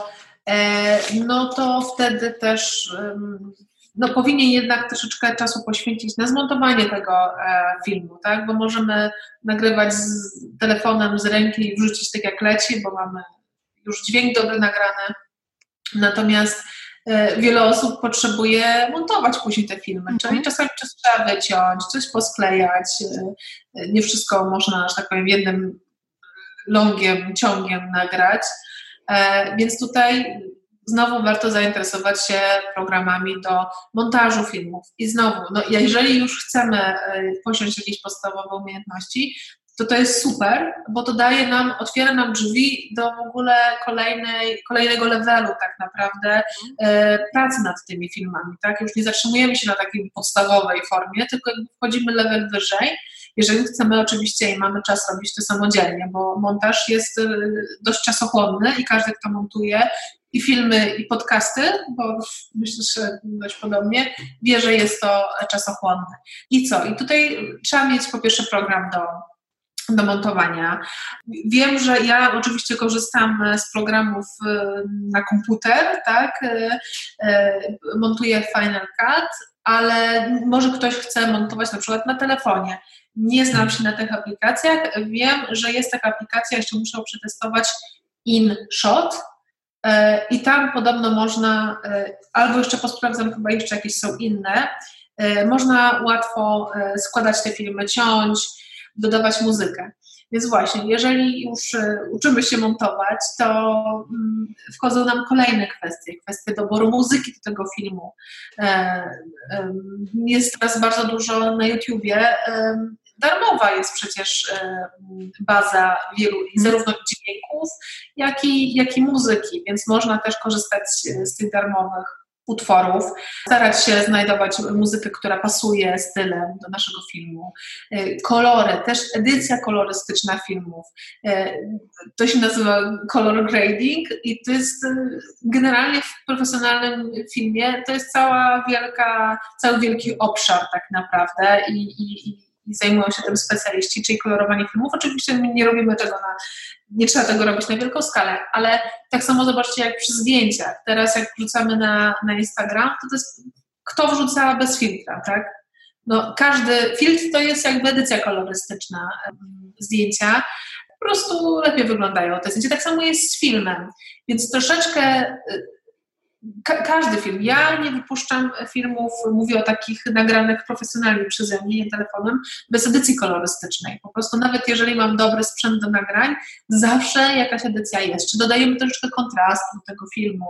e, no to wtedy też no, powinien jednak troszeczkę czasu poświęcić na zmontowanie tego e, filmu, tak? Bo możemy nagrywać z telefonem z ręki i wrzucić tak jak leci, bo mamy już dźwięk dobry nagrany. Natomiast wiele osób potrzebuje montować później te filmy, mhm. czyli czasami coś trzeba wyciąć, coś posklejać. E, nie wszystko można, że tak powiem, jednym longiem, ciągiem nagrać. E, więc tutaj znowu warto zainteresować się programami do montażu filmów. I znowu, no jeżeli już chcemy posiąść jakieś podstawowe umiejętności, to to jest super, bo to daje nam, otwiera nam drzwi do w ogóle kolejnej, kolejnego levelu tak naprawdę e, pracy nad tymi filmami, tak? Już nie zatrzymujemy się na takiej podstawowej formie, tylko wchodzimy level wyżej, jeżeli chcemy oczywiście i mamy czas robić to samodzielnie, bo montaż jest e, dość czasochłonny i każdy, kto montuje i filmy, i podcasty, bo myślę, że dość podobnie, wie, że jest to czasochłonne. I co? I tutaj trzeba mieć po pierwsze program do do montowania. Wiem, że ja oczywiście korzystam z programów na komputer, tak? Montuję Final Cut, ale może ktoś chce montować na przykład na telefonie. Nie znam się na tych aplikacjach. Wiem, że jest taka aplikacja, jeszcze muszę przetestować InShot i tam podobno można, albo jeszcze posprawdzam, chyba jeszcze jakieś są inne, można łatwo składać te filmy, ciąć, dodawać muzykę. Więc właśnie, jeżeli już uczymy się montować, to mm, wchodzą nam kolejne kwestie, kwestie doboru muzyki do tego filmu. Jest teraz bardzo dużo na YouTubie darmowa jest przecież e, baza wielu mhm. zarówno dźwięków, jak i, jak i muzyki, więc można też korzystać z tych darmowych utworów, starać się znajdować muzykę, która pasuje stylem do naszego filmu. E, kolory, też edycja kolorystyczna filmów. E, to się nazywa color grading i to jest generalnie w profesjonalnym filmie to jest cała wielka, cały wielki obszar tak naprawdę i, i i zajmują się tym specjaliści, czyli kolorowanie filmów. Oczywiście nie robimy tego na, nie trzeba tego robić na wielką skalę, ale tak samo zobaczcie jak przy zdjęciach. Teraz jak wrzucamy na, na Instagram, to, to jest kto wrzuca bez filtra, tak? No, każdy filtr to jest jakby edycja kolorystyczna zdjęcia. Po prostu lepiej wyglądają te zdjęcia. Tak samo jest z filmem. Więc troszeczkę Ka każdy film. Ja nie wypuszczam filmów, mówię o takich nagranych profesjonalnie przeze mnie, nie telefonem, bez edycji kolorystycznej. Po prostu nawet jeżeli mam dobry sprzęt do nagrań, zawsze jakaś edycja jest. Czy dodajemy troszeczkę kontrastu do tego filmu,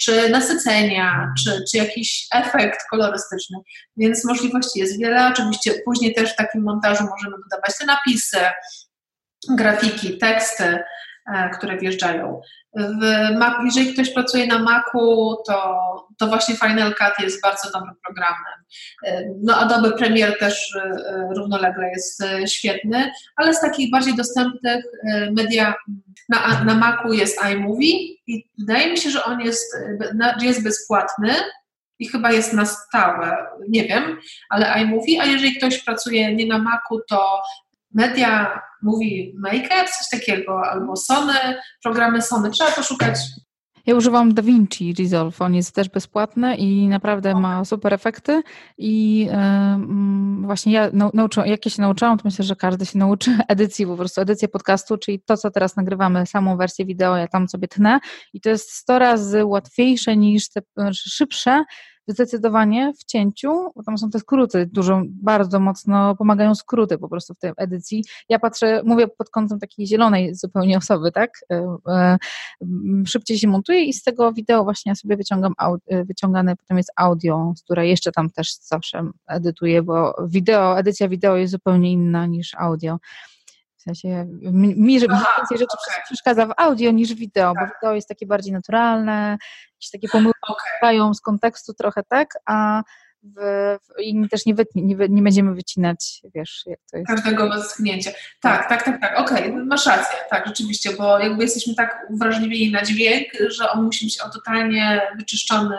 czy nasycenia, czy, czy jakiś efekt kolorystyczny. Więc możliwości jest wiele. Oczywiście później też w takim montażu możemy dodawać te napisy, grafiki, teksty, e, które wjeżdżają. Mac, jeżeli ktoś pracuje na Macu, to, to właśnie Final Cut jest bardzo dobrym programem. No Adobe Premiere też e, równolegle jest e, świetny, ale z takich bardziej dostępnych e, media na, na Macu jest iMovie i wydaje mi się, że on jest, jest bezpłatny i chyba jest na stałe, nie wiem, ale iMovie, a jeżeli ktoś pracuje nie na Macu, to media mówi Maker, coś takiego, albo Sony, programy Sony. Trzeba poszukać. Ja używam DaVinci Resolve, on jest też bezpłatny i naprawdę ma super efekty i yy, właśnie ja nauczyłam, jak ja się nauczyłam, to myślę, że każdy się nauczy edycji, po prostu edycję podcastu, czyli to, co teraz nagrywamy, samą wersję wideo, ja tam sobie tnę i to jest 100 razy łatwiejsze niż te, szybsze zdecydowanie w cięciu, bo tam są te skróty, dużo, bardzo mocno pomagają skróty po prostu w tej edycji. Ja patrzę, mówię pod kątem takiej zielonej zupełnie osoby, tak? E, e, szybciej się montuje i z tego wideo właśnie ja sobie wyciągam, e, wyciągane potem jest audio, z której jeszcze tam też zawsze edytuję, bo wideo, edycja wideo jest zupełnie inna niż audio. W sensie mi, że więcej rzeczy okay. przeszkadza w audio niż wideo, tak. bo wideo jest takie bardziej naturalne, jakieś takie pomyłki okay. z kontekstu trochę, tak, a w, w, i też nie, nie, nie, będziemy wycinać, wiesz, jak to jest. Każdego westchnięcia. Tak, tak, tak, tak, okej, okay, masz rację, tak, rzeczywiście, bo jakby jesteśmy tak wrażliwi na dźwięk, że on musi być totalnie wyczyszczony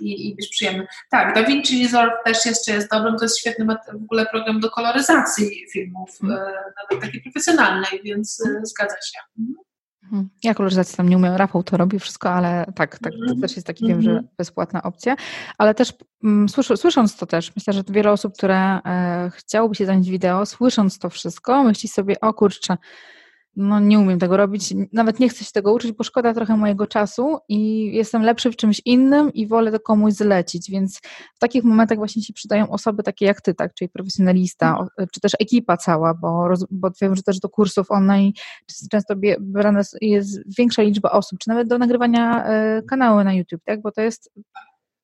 i, i być przyjemny. Tak, DaVinci Resolve też jeszcze jest dobrym, to jest świetny w ogóle program do koloryzacji filmów, mm. nawet takiej profesjonalnej, więc e, zgadza się. Mhm. mhm. Ja koloryzacji tam nie umiem, Rafał to robi wszystko, ale tak, tak to mhm. też jest taki, wiem, że mhm. bezpłatna opcja. Ale też mm, słysząc to też, myślę, że wiele osób, które e, chciałoby się zająć wideo, słysząc to wszystko, myśli sobie, o kurczę, no nie umiem tego robić, nawet nie chcę się tego uczyć, bo szkoda trochę mojego czasu i jestem lepszy w czymś innym i wolę to komuś zlecić, więc w takich momentach właśnie się przydają osoby takie jak ty, tak, czyli profesjonalista, mhm. czy też ekipa cała, bo, bo wiem, że też do kursów online często brana jest większa liczba osób, czy nawet do nagrywania e, kanału na YouTube, tak, bo to jest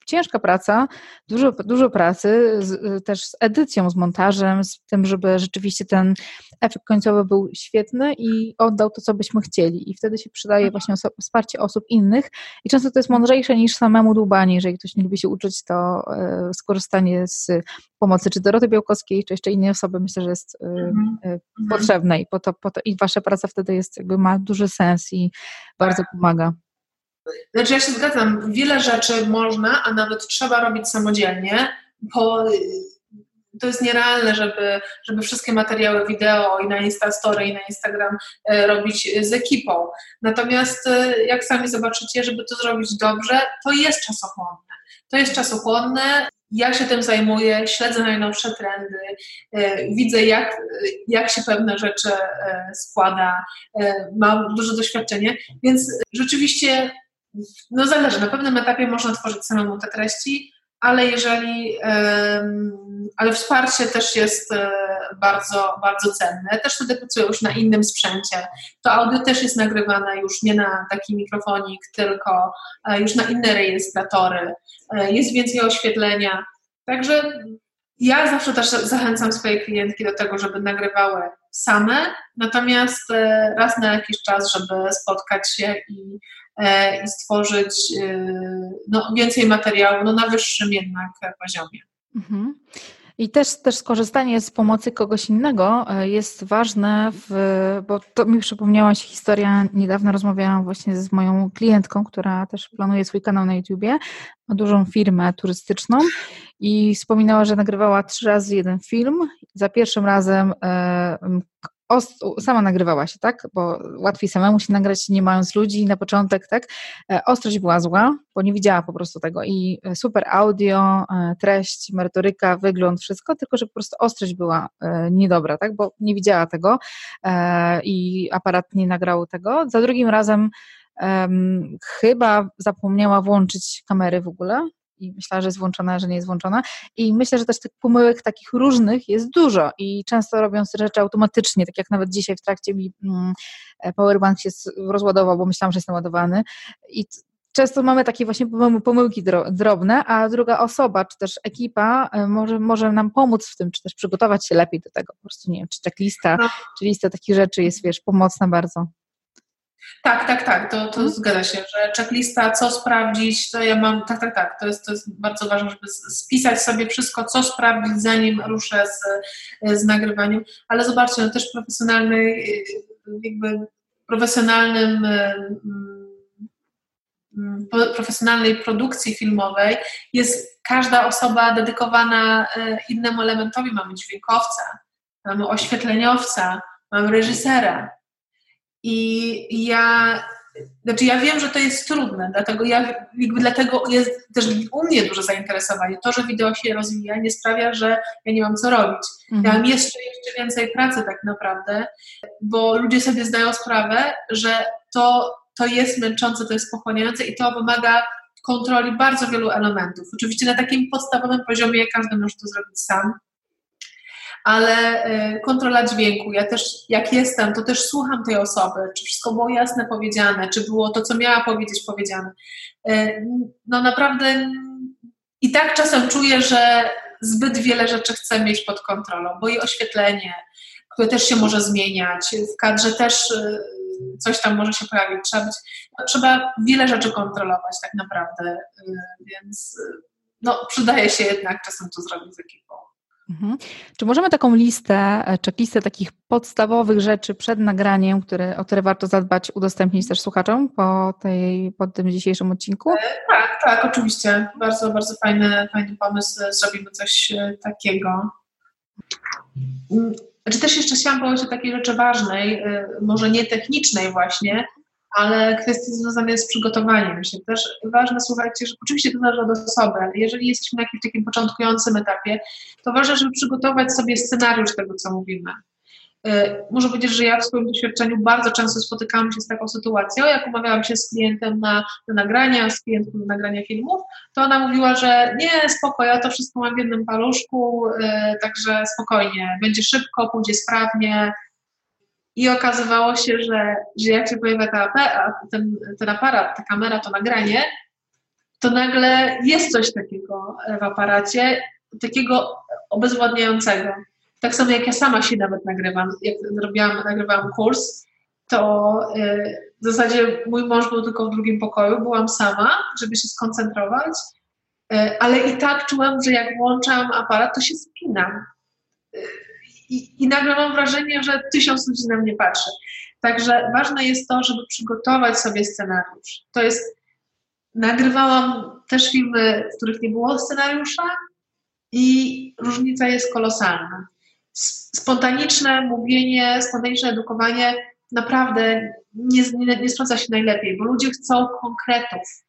ciężka praca, dużo, dużo pracy, z, też z edycją, z montażem, z tym, żeby rzeczywiście ten efekt końcowy był świetny i oddał to, co byśmy chcieli. I wtedy się przydaje właśnie oso wsparcie osób innych i często to jest mądrzejsze niż samemu dłubanie. Jeżeli ktoś nie lubi się uczyć, to e, skorzystanie z pomocy czy Doroty Białkowskiej, czy jeszcze innej osoby, myślę, że jest mhm. e, potrzebne i, po to, po to, i wasza praca wtedy jest, jakby ma duży sens i bardzo tak. pomaga. Znaczy ja się zgadzam, wiele rzeczy można, a nawet trzeba robić samodzielnie, bo to jest nierealne, żeby, żeby wszystkie materiały wideo i na Instastory i na Instagram e, robić z ekipą. Natomiast e, jak sami zobaczycie, żeby to zrobić dobrze, to jest czasochłonne. To jest czasochłonne. Ja się tym zajmuję, śledzę najnowsze trendy, widzę jak, jak się pewne rzeczy składa, mam duże doświadczenie, więc rzeczywiście no zależy, na pewnym etapie można tworzyć samemu te treści, ale jeżeli, ale wsparcie też jest e, bardzo, bardzo cenne. Też wtedy pracuję już na innym sprzęcie. To audio też jest nagrywane już nie na taki mikrofonik, tylko e, już na inne rejestratory. E, jest więcej oświetlenia. Także ja zawsze też zachęcam swoje klientki do tego, żeby nagrywały same, natomiast raz na jakiś czas, żeby spotkać się i i stworzyć e, no, więcej materiału no, na wyższym jednak poziomie. Mhm. I też, też skorzystanie z pomocy kogoś innego e, jest ważne, w, bo to mi przypomniała się historia, niedawno rozmawiałam właśnie z moją klientką, która też planuje swój kanał na YouTubie, ma dużą firmę turystyczną i wspominała, że nagrywała trzy razy jeden film. Za pierwszym razem sama nagrywała się, tak? Bo łatwiej samemu się nagrać, nie mając ludzi na początek, tak? E, ostrość była zła, bo nie widziała po prostu tego i e, super audio, e, treść, merytoryka, wygląd, wszystko, tylko że po prostu ostrość była niedobra, tak? Bo nie widziała tego i aparat nie nagrał tego. Za drugim razem um, chyba zapomniała włączyć kamery w ogóle, i myślała, że jest włączona, że nie jest włączona. I myślę, że też tych pomyłek takich różnych jest dużo i często robią rzeczy automatycznie, tak jak nawet dzisiaj w trakcie mi mm, e, powerbank się rozładował, bo myślałam, że jest naładowany i często mamy takie właśnie pomyłki drobne, a druga osoba, czy też ekipa e, może, może nam pomóc w tym, czy też przygotować się lepiej do tego. Po prostu nie wiem, czy checklista, no. czy lista takich rzeczy jest, wiesz, pomocna bardzo. Tak, tak, tak, to, to hmm. zgadza się, że checklista, co sprawdzić, to ja mam, tak, tak, tak, to jest, to jest bardzo ważne, żeby spisać sobie wszystko, co sprawdzić, zanim ruszę z, z nagrywaniem, ale zobaczcie, no też profesjonalny, jakby profesjonalnym mm, profesjonalnej produkcji filmowej jest każda osoba dedykowana e, innemu elementowi. Mamy dźwiękowca, mamy oświetleniowca, mamy reżysera, i ja, znaczy ja wiem, że to jest trudne, dlatego ja, jakby dlatego jest też u mnie duże zainteresowanie. To, że wideo się rozwija, nie sprawia, że ja nie mam co robić. Mhm. Ja mam jeszcze, jeszcze więcej pracy tak naprawdę, bo ludzie sobie zdają sprawę, że to, to jest męczące, to jest pochłaniające i to wymaga kontroli bardzo wielu elementów. Oczywiście na takim podstawowym poziomie każdy może to zrobić sam, ale y, kontrola dźwięku. Ja też, jak jestem, to też słucham tej osoby, czy wszystko było jasne powiedziane, czy było to, co miała powiedzieć, powiedziane. Y, no naprawdę i tak czasem czuję, że zbyt wiele rzeczy chcę mieć pod kontrolą, bo i oświetlenie, które też się może zmieniać, w kadrze też y, coś tam może się pojawić. Trzeba, być, no, trzeba wiele rzeczy kontrolować tak naprawdę, więc no, przydaje się jednak czasem to zrobić z ekipą. Mhm. Czy możemy taką listę, e, checklistę takich podstawowych rzeczy przed nagraniem, które, o które warto zadbać, udostępnić też słuchaczom po, tej, po tym dzisiejszym odcinku? E, tak, tak, oczywiście. Bardzo, bardzo fajny, fajny pomysł. Zrobimy coś e, takiego. Mm, znaczy też jeszcze chciałam powiedzieć o takiej rzeczy ważnej, może nie technicznej właśnie, ale kwestie związane z przygotowaniem się. Też ważne, słuchajcie, że oczywiście to zależy od osoby, ale jeżeli jesteśmy na jakimś takim początkującym etapie, to ważne, żeby przygotować sobie scenariusz tego, co mówimy. Y, muszę powiedzieć, że ja w swoim doświadczeniu bardzo często spotykałam się z taką sytuacją, jak umawiałam się z klientem na, na nagrania, z klientką na nagrania filmów, to ona mówiła, że nie, spoko, ja to wszystko mam w jednym paluszku, yy, także spokojnie, będzie szybko, pójdzie sprawnie, i okazywało się, że, że jak się pojawia ta, ten, ten aparat, ta kamera, to nagranie, to nagle jest coś takiego w aparacie, takiego obezwładniającego. Tak samo jak ja sama się nawet nagrywam, jak robiłam, nagrywałam kurs, to yy, w zasadzie mój mąż był tylko w drugim pokoju, byłam sama, żeby się skoncentrować, yy, ale i tak czułam, że jak włączam aparat, to się spinam. I, i nagle mam wrażenie, że tysiąc ludzi na mnie patrzy. Także ważne jest to, żeby przygotować sobie scenariusz. To jest, nagrywałam też filmy, w których nie było scenariusza i różnica jest kolosalna. Spontaniczne mówienie, spontaniczne edukowanie naprawdę nie, nie, nie sprawdza się najlepiej, bo ludzie chcą konkretów.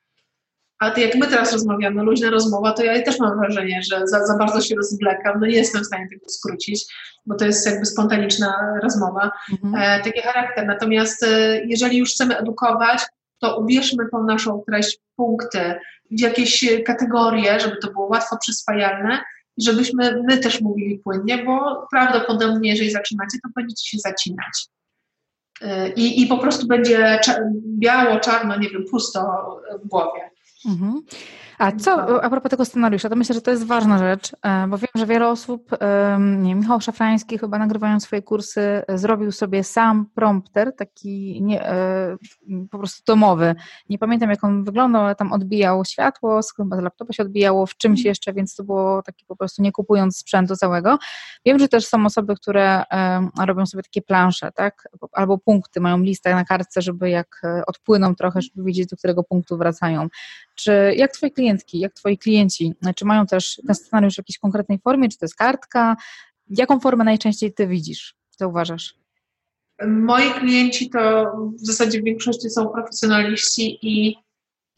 A to jak my teraz rozmawiamy, luźna rozmowa, to ja też mam wrażenie, że za, za bardzo się rozwlekam, no nie jestem w stanie tego skrócić, bo to jest jakby spontaniczna rozmowa, mhm. e, taki charakter. Natomiast e, jeżeli już chcemy edukować, to ubierzmy tą naszą treść punkty, w jakieś kategorie, żeby to było łatwo przyswajalne i żebyśmy my też mówili płynnie, bo prawdopodobnie, jeżeli zaczynacie, to będziecie się zacinać. E, I, i po prostu będzie biało, czarno, nie wiem, pusto w głowie. Mhm. A co, a propos tego scenariusza, to myślę, że to jest ważna rzecz, e, bo wiem, że wiele osób, nie, Michał Szafrański chyba nagrywając swoje kursy, zrobił sobie sam prompter, taki nie, e, po prostu domowy. Nie pamiętam jak on wyglądał, ale tam odbijał światło, chyba z laptopa się odbijało w czymś mhm. jeszcze, więc to było takie po prostu nie kupując sprzętu całego. Wiem, że też są osoby, które robią sobie takie plansze, tak, albo punkty, mają listę na kartce, żeby jak e, odpłyną trochę, żeby wiedzieć, do którego punktu wracają. Czy jak Twoi klientki, jak Twoi klienci, czy mają też ten scenariusz w jakiejś konkretnej formie, czy to jest kartka? Jaką formę najczęściej Ty widzisz, zauważasz? Moi klienci to w zasadzie w większości są profesjonaliści i,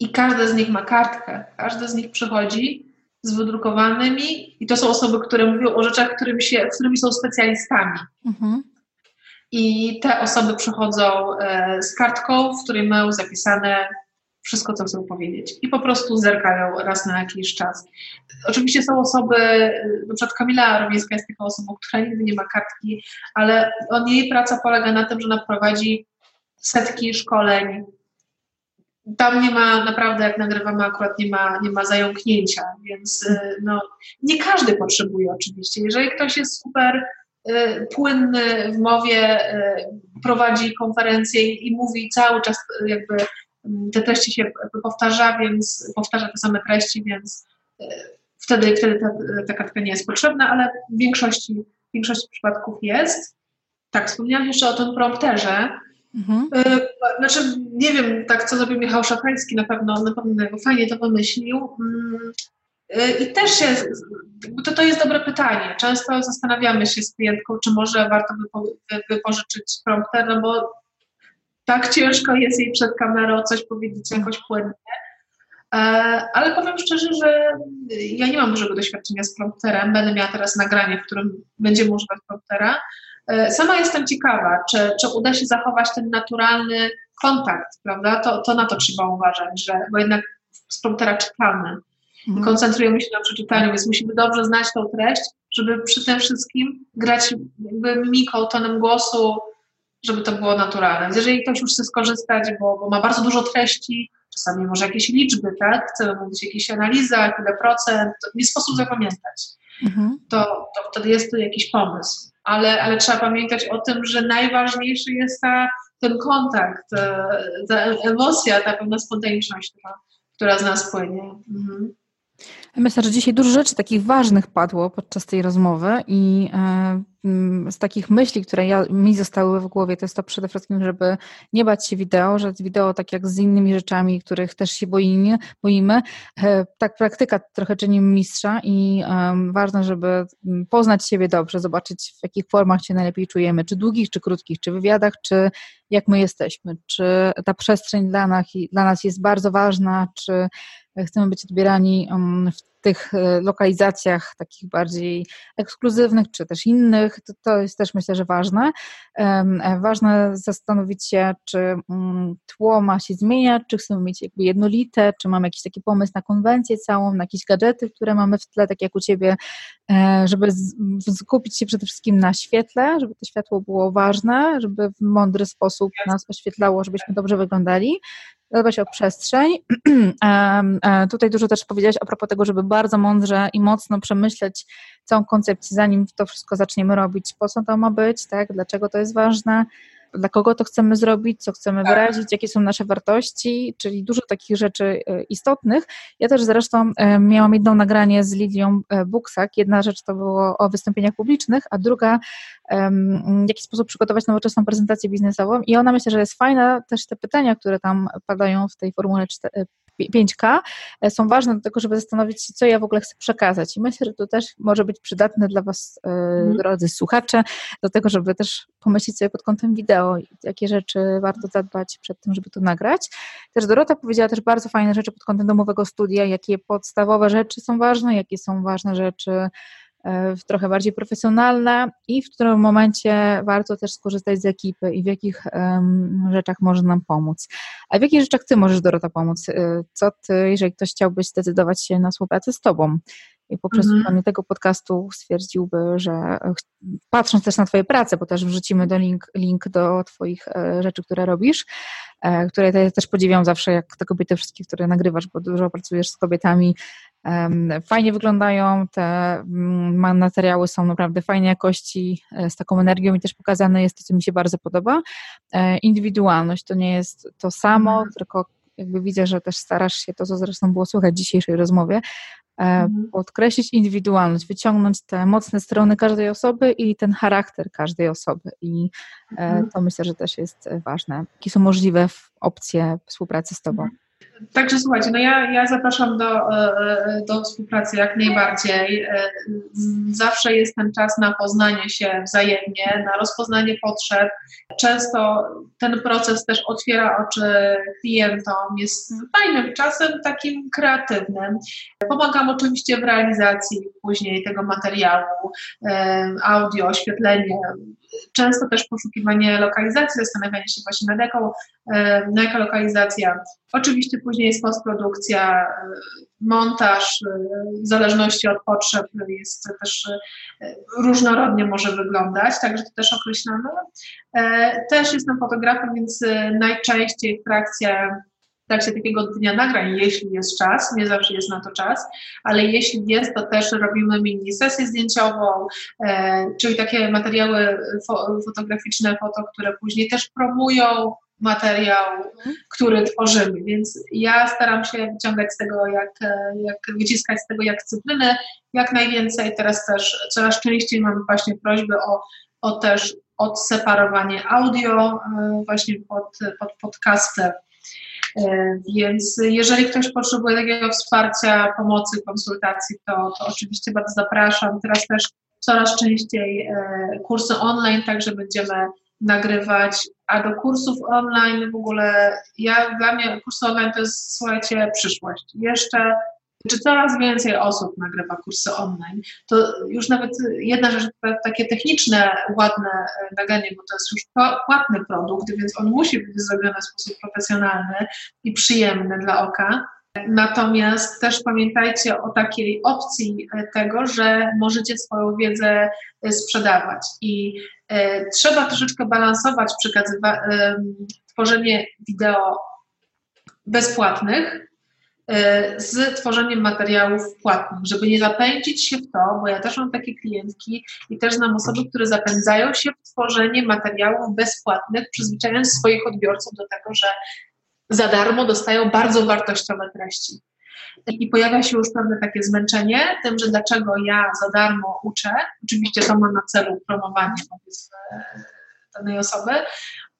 i każdy z nich ma kartkę. Każdy z nich przychodzi z wydrukowanymi i to są osoby, które mówią o rzeczach, którymi, się, którymi są specjalistami. Mhm. I te osoby przychodzą e, z kartką, w której mają zapisane wszystko, co chcą powiedzieć i po prostu zerkają raz na jakiś czas. Oczywiście są osoby, na przykład Kamila Romiejska jest taką osobą, która nigdy nie ma kartki, ale on, jej praca polega na tym, że ona prowadzi setki szkoleń. Tam nie ma, naprawdę jak nagrywamy, akurat nie ma, nie ma zająknięcia, więc y, no, nie każdy potrzebuje oczywiście. Jeżeli ktoś jest super y, płynny w mowie, y, prowadzi konferencje i mówi cały czas jakby te treści się powtarza, więc powtarza te same treści, więc e, wtedy, wtedy ta, ta kartka nie jest potrzebna, ale w większości, w większości przypadków jest. Tak, wspomniałam jeszcze o tym prompterze. Mhm. E, znaczy, nie wiem, tak co zrobił Michał Szachański, na pewno, na pewno fajnie to wymyślił. Mm, e, I też się, to, to jest dobre pytanie. Często zastanawiamy się z klientką, czy może warto wypożyczyć prompter, no bo tak ciężko jest jej przed kamerą coś powiedzieć jakoś płynnie. E, ale powiem szczerze, że ja nie mam dużego doświadczenia z prompterem. Będę miała teraz nagranie, w którym będziemy używać promptera. E, sama jestem ciekawa, czy, czy uda się zachować ten naturalny kontakt, prawda? To, to na to trzeba uważać, że, bo jednak z promptera czytamy. Mhm. Koncentrujemy się na przeczytaniu, więc musimy dobrze znać tą treść, żeby przy tym wszystkim grać jakby mimiką, tonem głosu, żeby to było naturalne. Więc jeżeli ktoś już chce skorzystać, bo, bo ma bardzo dużo treści, czasami może jakieś liczby, tak? Chcemy mówić o jakichś analizach, ile procent, to nie sposób zapamiętać. Mhm. To, to wtedy jest to jakiś pomysł. Ale, ale trzeba pamiętać o tym, że najważniejszy jest ta, ten kontakt, ta, ta emocja, ta pewna spontaniczność, która, która z nas płynie. Mhm. Myślę, że dzisiaj dużo rzeczy takich ważnych padło podczas tej rozmowy i e, mm, z takich myśli, które ja, mi zostały w głowie, to jest to przede wszystkim, żeby nie bać się wideo, że wideo tak jak z innymi rzeczami, których też się boimy, boimy e, tak praktyka trochę czyni mistrza i ważne, żeby mm, poznać siebie dobrze, zobaczyć w jakich formach się najlepiej czujemy, czy długich, czy krótkich, czy wywiadach, czy jak my jesteśmy, czy ta przestrzeń dla nas, dla nas jest bardzo ważna, czy chcemy być odbierani w tych e, lokalizacjach takich bardziej ekskluzywnych, czy też innych, to, to jest też myślę, że ważne. E, ważne zastanowić się, czy mm, tło ma się zmieniać, czy chcemy mieć jakby jednolite, czy mamy jakiś taki pomysł na konwencję całą, na jakieś gadżety, które mamy w tle, tak jak u Ciebie, e, żeby skupić się przede wszystkim na świetle, żeby to światło było ważne, żeby w mądry sposób nas oświetlało, żebyśmy dobrze wyglądali, zadbać o przestrzeń. Tutaj dużo też powiedziałaś a propos tego, żeby bardzo mądrze i mocno przemyśleć całą koncepcję, zanim to wszystko zaczniemy robić. Po co to ma być, tak? dlaczego to jest ważne, dla kogo to chcemy zrobić, co chcemy tak. wyrazić, jakie są nasze wartości, czyli dużo takich rzeczy e, istotnych. Ja też zresztą e, miałam jedno nagranie z Lidią e, Buksak. Jedna rzecz to było o wystąpieniach publicznych, a druga w jaki sposób przygotować nowoczesną prezentację biznesową i ona myślę, że jest fajna, też te pytania, które tam padają w tej formule 5K e, są ważne do tego, żeby zastanowić się, co ja w ogóle chcę przekazać. I myślę, że to też może być przydatne dla Was, mm. drodzy słuchacze, do tego, żeby też pomyśleć sobie pod kątem wideo, jakie rzeczy warto zadbać przed tym, żeby to nagrać. Też Dorota powiedziała też bardzo fajne rzeczy pod kątem domowego studia, jakie podstawowe rzeczy są ważne, jakie są ważne rzeczy E, trochę bardziej profesjonalne i w którym momencie warto też skorzystać z ekipy i w jakich rzeczach może nam pomóc. A w jakich rzeczach Ty możesz, Dorota, pomóc? E, co Ty, jeżeli ktoś chciałby zdecydować się na współpracę z Tobą i poprzez mhm. słuchanie tego podcastu stwierdziłby, że patrząc też na Twoje prace, bo też wrzucimy do link, link do Twoich e, rzeczy, które robisz, które ja też podziwiam zawsze, jak te kobiety wszystkie, które nagrywasz, bo dużo pracujesz z kobietami Fajnie wyglądają, te mm, materiały są naprawdę fajnej jakości, e, z taką energią i też pokazane jest to, co mi się bardzo podoba. E, indywidualność to nie jest to samo, mhm. tylko jakby widzę, że też starasz się, to co zresztą było słychać w dzisiejszej rozmowie, e. podkreślić indywidualność, wyciągnąć te mocne strony każdej osoby i ten charakter każdej osoby. I mhm. to myślę, że też jest ważne. Jakie są możliwe opcje współpracy z Tobą? Także słuchajcie, no ja, ja zapraszam do, e, e, do współpracy jak najbardziej. E, zawsze jest ten czas na poznanie się wzajemnie, na rozpoznanie potrzeb. Często ten proces też otwiera oczy klientom, jest fajnym czasem takim kreatywnym. Pomagam oczywiście w realizacji później tego materiału, audio, oświetlenie, często też poszukiwanie lokalizacji, zastanawianie się właśnie nad jaką, e, na jaka lokalizacja. Oczywiście później jest postprodukcja, e, montaż, e, w zależności od potrzeb jest też różnorodnie może wyglądać, także to też określamy. Też jestem fotografem, więc najczęściej w trakcie takiego dnia nagrań, jeśli jest czas, nie zawsze jest na to czas, ale jeśli jest, to też robimy mini sesję zdjęciową, e, czyli takie materiały fo fotograficzne, foto, które później też promują materiał, mhm. który tworzymy, więc ja staram się wyciągać z tego, jak, jak wyciskać z tego jak cytryny, jak najwięcej. Teraz też coraz częściej mamy właśnie prośby o, o też odseparowanie audio e, właśnie pod, pod podcastem E, więc jeżeli ktoś potrzebuje takiego wsparcia, pomocy, konsultacji, to, to oczywiście bardzo zapraszam. Teraz też coraz częściej e, kursy online, także będziemy nagrywać, a do kursów online w ogóle, ja dla mnie kursy online to jest, słuchajcie, przyszłość. Jeszcze czy coraz więcej osób nagrywa kursy online, to już nawet jedna rzecz, takie techniczne, ładne e, nagranie, bo to jest już płatny produkt, więc on musi być zrobiony w sposób profesjonalny i przyjemny dla oka. Natomiast też pamiętajcie o takiej opcji e, tego, że możecie swoją wiedzę e, sprzedawać i trzeba troszeczkę balansować przekazywa- tworzenie wideo bezpłatnych z tworzeniem materiałów płatnych, żeby nie zapędzić się w to, bo ja też mam takie klientki i też znam osoby, które zapędzają się w tworzenie materiałów bezpłatnych, przyzwyczajając swoich odbiorców do tego, że za darmo dostają bardzo wartościowe treści. I pojawia się już pewne takie zmęczenie tym, że dlaczego ja za darmo uczę, oczywiście to ma na celu promowanie danej osoby,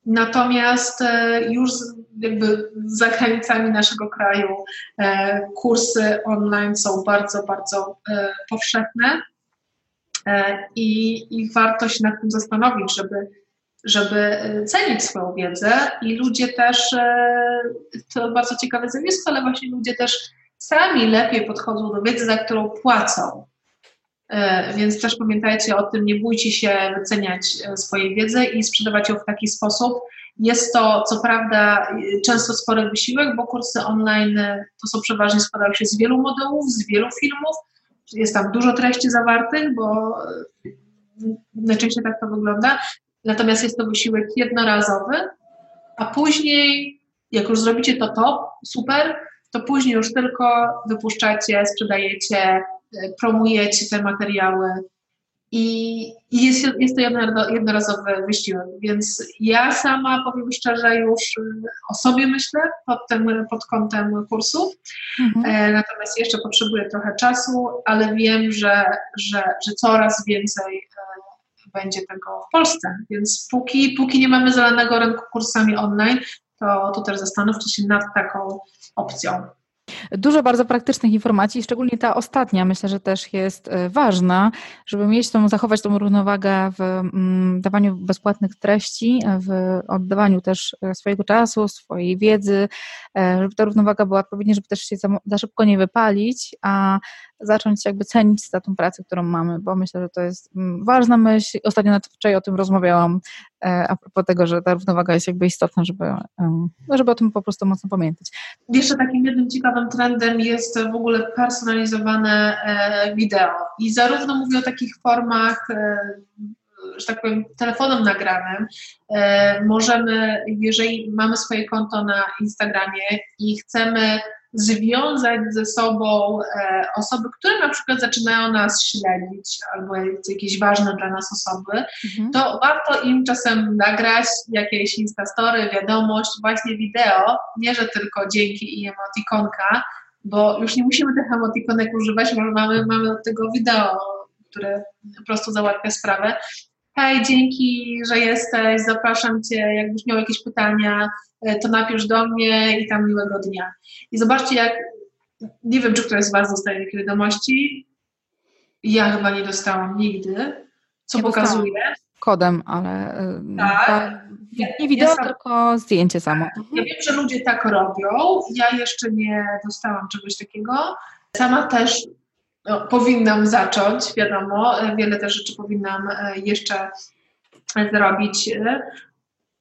Natomiast e, już jakby za granicami naszego kraju e, kursy online są bardzo, bardzo e, powszechne i, i warto się nad tym zastanowić, żeby, żeby cenić swoją wiedzę i ludzie też, to bardzo ciekawe zjawisko, ale właśnie ludzie też sami lepiej podchodzą do wiedzy, za którą płacą. E, więc też pamiętajcie o tym, nie bójcie się wyceniać e, swojej wiedzy i sprzedawać ją w taki sposób. Jest to co prawda często spory wysiłek, bo kursy online e, to są przeważnie składają się z wielu modułów, z wielu filmów. Jest tam dużo treści zawartych, bo najczęściej tak to wygląda. Natomiast jest to wysiłek jednorazowy, a później, jak już zrobicie to to, super, to później już tylko wypuszczacie, sprzedajecie, promujecie te materiały i, i jest, jest to jednorazowy wysiłek, więc ja sama powiem szczerze już o sobie myślę pod, tym, pod kątem kursów, mhm. e, natomiast jeszcze potrzebuję trochę czasu, ale wiem, że, że, że coraz więcej e, będzie tego w Polsce, więc póki, póki nie mamy zalanego rynku kursami online, to, to też zastanówcie się nad taką opcją. Dużo bardzo praktycznych informacji, szczególnie ta ostatnia, myślę, że też jest e, ważna, żeby mieć tą, zachować tą równowagę w mm, dawaniu bezpłatnych treści, w oddawaniu też e, swojego czasu, swojej wiedzy, e, żeby ta równowaga była odpowiednia, żeby też się za, za szybko nie wypalić, a zacząć jakby cenić za tą pracę, którą mamy, bo myślę, że to jest mm, ważna myśl. Ostatnio nawet wczoraj o tym rozmawiałam, a propos tego, że ta równowaga jest jakby istotna, żeby, no, żeby o tym po prostu mocno pamiętać. Jeszcze takim jednym ciekawym trendem jest w ogóle personalizowane e, wideo. I zarówno mówię o takich formach, e, że tak powiem, telefonem nagranym. E, możemy, jeżeli mamy swoje konto na Instagramie i chcemy związać ze sobą e, osoby, które na przykład zaczynają nas śledzić albo jakieś ważne dla nas osoby, mhm. to warto im czasem nagrać jakieś instastory, wiadomość, właśnie wideo, nie że tylko dzięki i emotikonka, bo już nie musimy tych emotikonek używać, bo mamy, mamy od tego wideo, które po prostu załatwia sprawę. Hej, dzięki, że jesteś, zapraszam Cię, jakbyś miał jakieś pytania, e, to napisz do mnie i tam miłego dnia. I zobaczcie, jak, nie wiem, czy ktoś z Was dostaje takie wiadomości, ja chyba nie dostałam nigdy, co pokazuje. Kodem, ale e, tak. nie wideo, ja tylko zdjęcie samo. Ja wiem, że ludzie tak robią. Ja jeszcze nie dostałam czegoś takiego. Sama też no, powinnam zacząć, wiadomo, wiele też rzeczy powinnam e, jeszcze zrobić.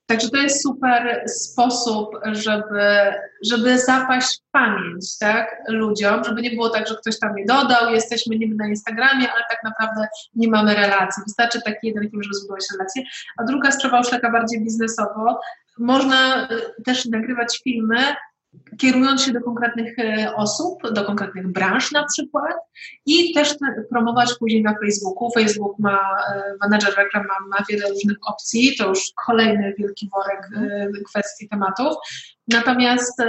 Także to jest super sposób, żeby, żeby zapaść w pamięć tak, ludziom, żeby nie było tak, że ktoś tam je dodał, jesteśmy niby na Instagramie, ale tak naprawdę nie mamy relacji. Wystarczy taki jeden film, żeby zbudować relacje. A druga sprawa już taka bardziej biznesowo, można e, też nagrywać filmy, kierując się do konkretnych e, osób, do konkretnych branż na przykład i też promować później na Facebooku. Facebook ma, e, manager reklam ma, wiele różnych opcji, to już kolejny wielki worek e, kwestii tematów. Natomiast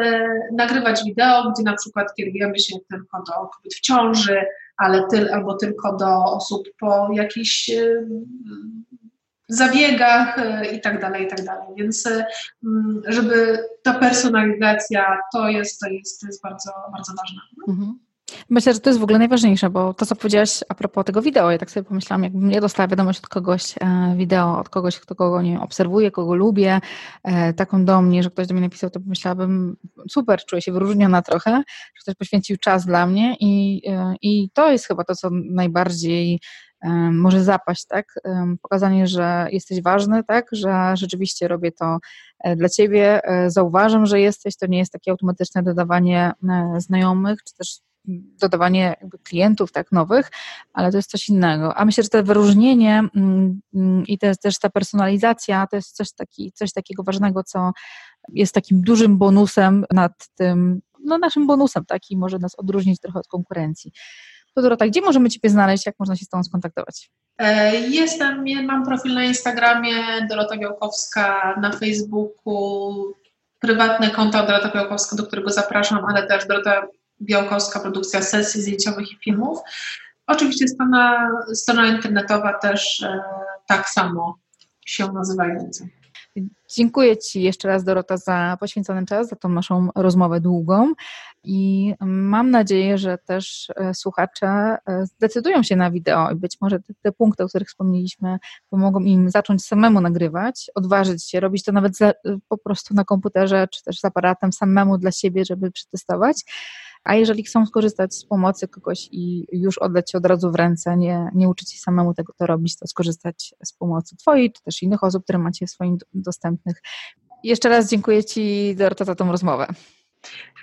nagrywać wideo, gdzie na przykład kierujemy się tylko do kobiet w ciąży, ale tyl, albo tylko do osób po jakichś zabiegach e, i tak dalej, i tak dalej. Więc e, mm, żeby ta personalizacja to jest, to jest, to jest bardzo, bardzo ważne. Mhm. Myślę, że to jest w ogóle najważniejsze, bo to, co powiedziałaś a propos tego wideo, ja tak sobie pomyślałam, jakbym nie dostała wiadomość od kogoś, e, wideo od kogoś, kto kogo nie obserwuję, kogo lubię, taką do mnie, że ktoś do mnie napisał, to pomyślałabym, super, czuję się wyróżniona trochę, że ktoś poświęcił czas dla mnie i, i to jest chyba to, co najbardziej może zapaść, tak? Pokazanie, że jesteś ważny, tak? Że rzeczywiście robię to e, dla ciebie, e, zauważam, że jesteś, to nie jest takie automatyczne dodawanie e, znajomych, czy też dodawanie klientów tak nowych, ale to jest coś innego. A myślę, że to wyróżnienie mm, mm, i też ta personalizacja to jest coś, taki, coś takiego ważnego, co jest takim dużym bonusem nad tym, no naszym bonusem, taki może nas odróżnić trochę od konkurencji. To Dorota, gdzie możemy Ciebie znaleźć? Jak można się z Tobą skontaktować? E, jestem, mam profil na Instagramie, Dorota Białkowska, na Facebooku, prywatne konto Dorota Białkowska, do którego zapraszam, ale też Dorota Białkowska, produkcja sesji zdjęciowych i filmów. Oczywiście strona, strona internetowa też e, tak samo się nazywająca. Dziękuję Ci jeszcze raz, Dorota, za poświęcony czas, za tą naszą rozmowę długą i mam nadzieję, że też e, słuchacze e, zdecydują się na wideo i być może te, te punkty, o których wspomnieliśmy, pomogą im zacząć samemu nagrywać, odważyć się, robić to nawet za, po prostu na komputerze czy też z aparatem samemu dla siebie, żeby przetestować a jeżeli chcą skorzystać z pomocy kogoś i już oddać się od razu w ręce, nie, nie uczyć się samemu tego to robić, to skorzystać z pomocy Twojej, czy też innych osób, które macie w swoim dostępnych. Jeszcze raz dziękuję Ci, Dorota, za tą rozmowę.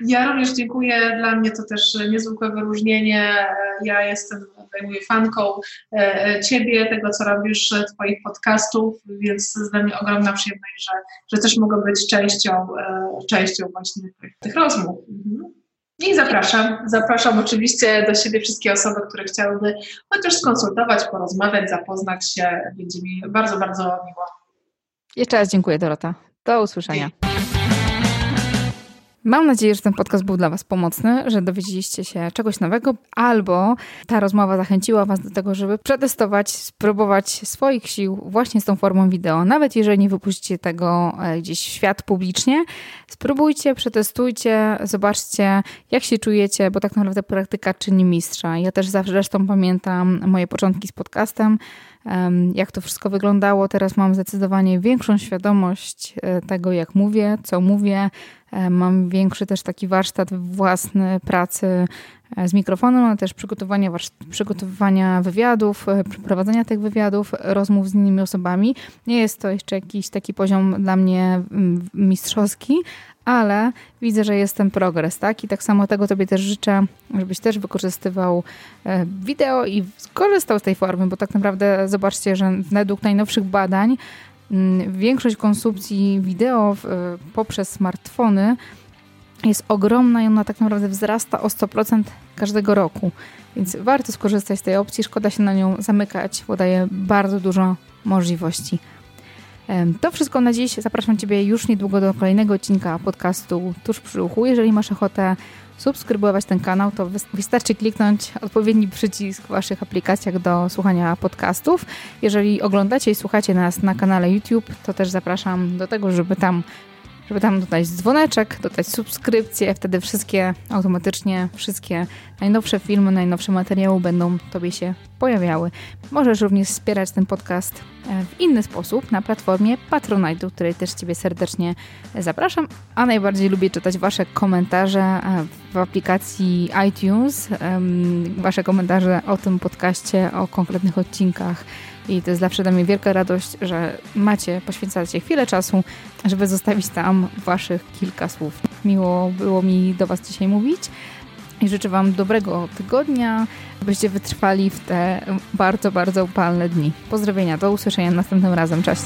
Ja również dziękuję. Dla mnie to też niezwykłe wyróżnienie. Ja jestem, mówię, fanką e, Ciebie, tego, co robisz, Twoich podcastów, więc dla mnie ogromna przyjemność, że, że też mogę być częścią, e, częścią właśnie tych, tych rozmów. Mhm. I zapraszam, zapraszam oczywiście do siebie wszystkie osoby, które chciałyby chociaż skonsultować, porozmawiać, zapoznać się. Będzie mi bardzo, bardzo miło. Jeszcze raz dziękuję Dorota. Do usłyszenia. Mam nadzieję, że ten podcast był dla Was pomocny, że dowiedzieliście się czegoś nowego, albo ta rozmowa zachęciła Was do tego, żeby przetestować, spróbować swoich sił właśnie z tą formą wideo. Nawet jeżeli nie wypuścicie tego e, gdzieś w świat publicznie, spróbujcie, przetestujcie, zobaczcie, jak się czujecie, bo tak naprawdę praktyka czyni mistrza. Ja też zawsze zresztą pamiętam moje początki z podcastem jak to wszystko wyglądało. Teraz mam zdecydowanie większą świadomość e, tego, jak mówię, co mówię. E, mam większy też taki warsztat własny pracy e, z mikrofonem, ale też przygotowania, przygotowywania wywiadów, przeprowadzenia tych wywiadów, rozmów z innymi osobami. Nie jest to jeszcze jakiś taki poziom dla mnie mistrzowski, ale widzę, że jest ten progres, tak? I tak samo tego Tobie też życzę, żebyś też wykorzystywał e, wideo i skorzystał z tej formy, bo tak naprawdę zobaczcie, że według najnowszych badań mm, większość konsumpcji wideo e, poprzez smartfony jest ogromna i ona tak naprawdę wzrasta o 100% każdego roku. Więc warto skorzystać z tej opcji, szkoda się na nią zamykać, bo daje bardzo dużo możliwości. To wszystko na dziś. Zapraszam Ciebie już niedługo do kolejnego odcinka podcastu Tuż przy uchu. Jeżeli masz ochotę subskrybować ten kanał, to wystarczy kliknąć odpowiedni przycisk w Waszych aplikacjach do słuchania podcastów. Jeżeli oglądacie i słuchacie nas na kanale YouTube, to też zapraszam do tego, żeby tam żeby tam dodać dzwoneczek, dodać subskrypcję, wtedy wszystkie automatycznie, wszystkie najnowsze filmy, najnowsze materiały będą Tobie się pojawiały. Możesz również wspierać ten podcast e, w inny sposób na platformie Patronite, do której też Ciebie serdecznie zapraszam, a najbardziej lubię czytać Wasze komentarze e, w aplikacji iTunes, Wasze komentarze o tym podcaście, o konkretnych odcinkach, i to jest zawsze dla mnie wielka radość, że macie, poświęcacie chwilę czasu, żeby zostawić tam waszych kilka słów. Miło było mi do was dzisiaj mówić i życzę wam dobrego tygodnia, byście wytrwali w te bardzo, bardzo upalne dni. Pozdrowienia, do usłyszenia następnym razem. Cześć!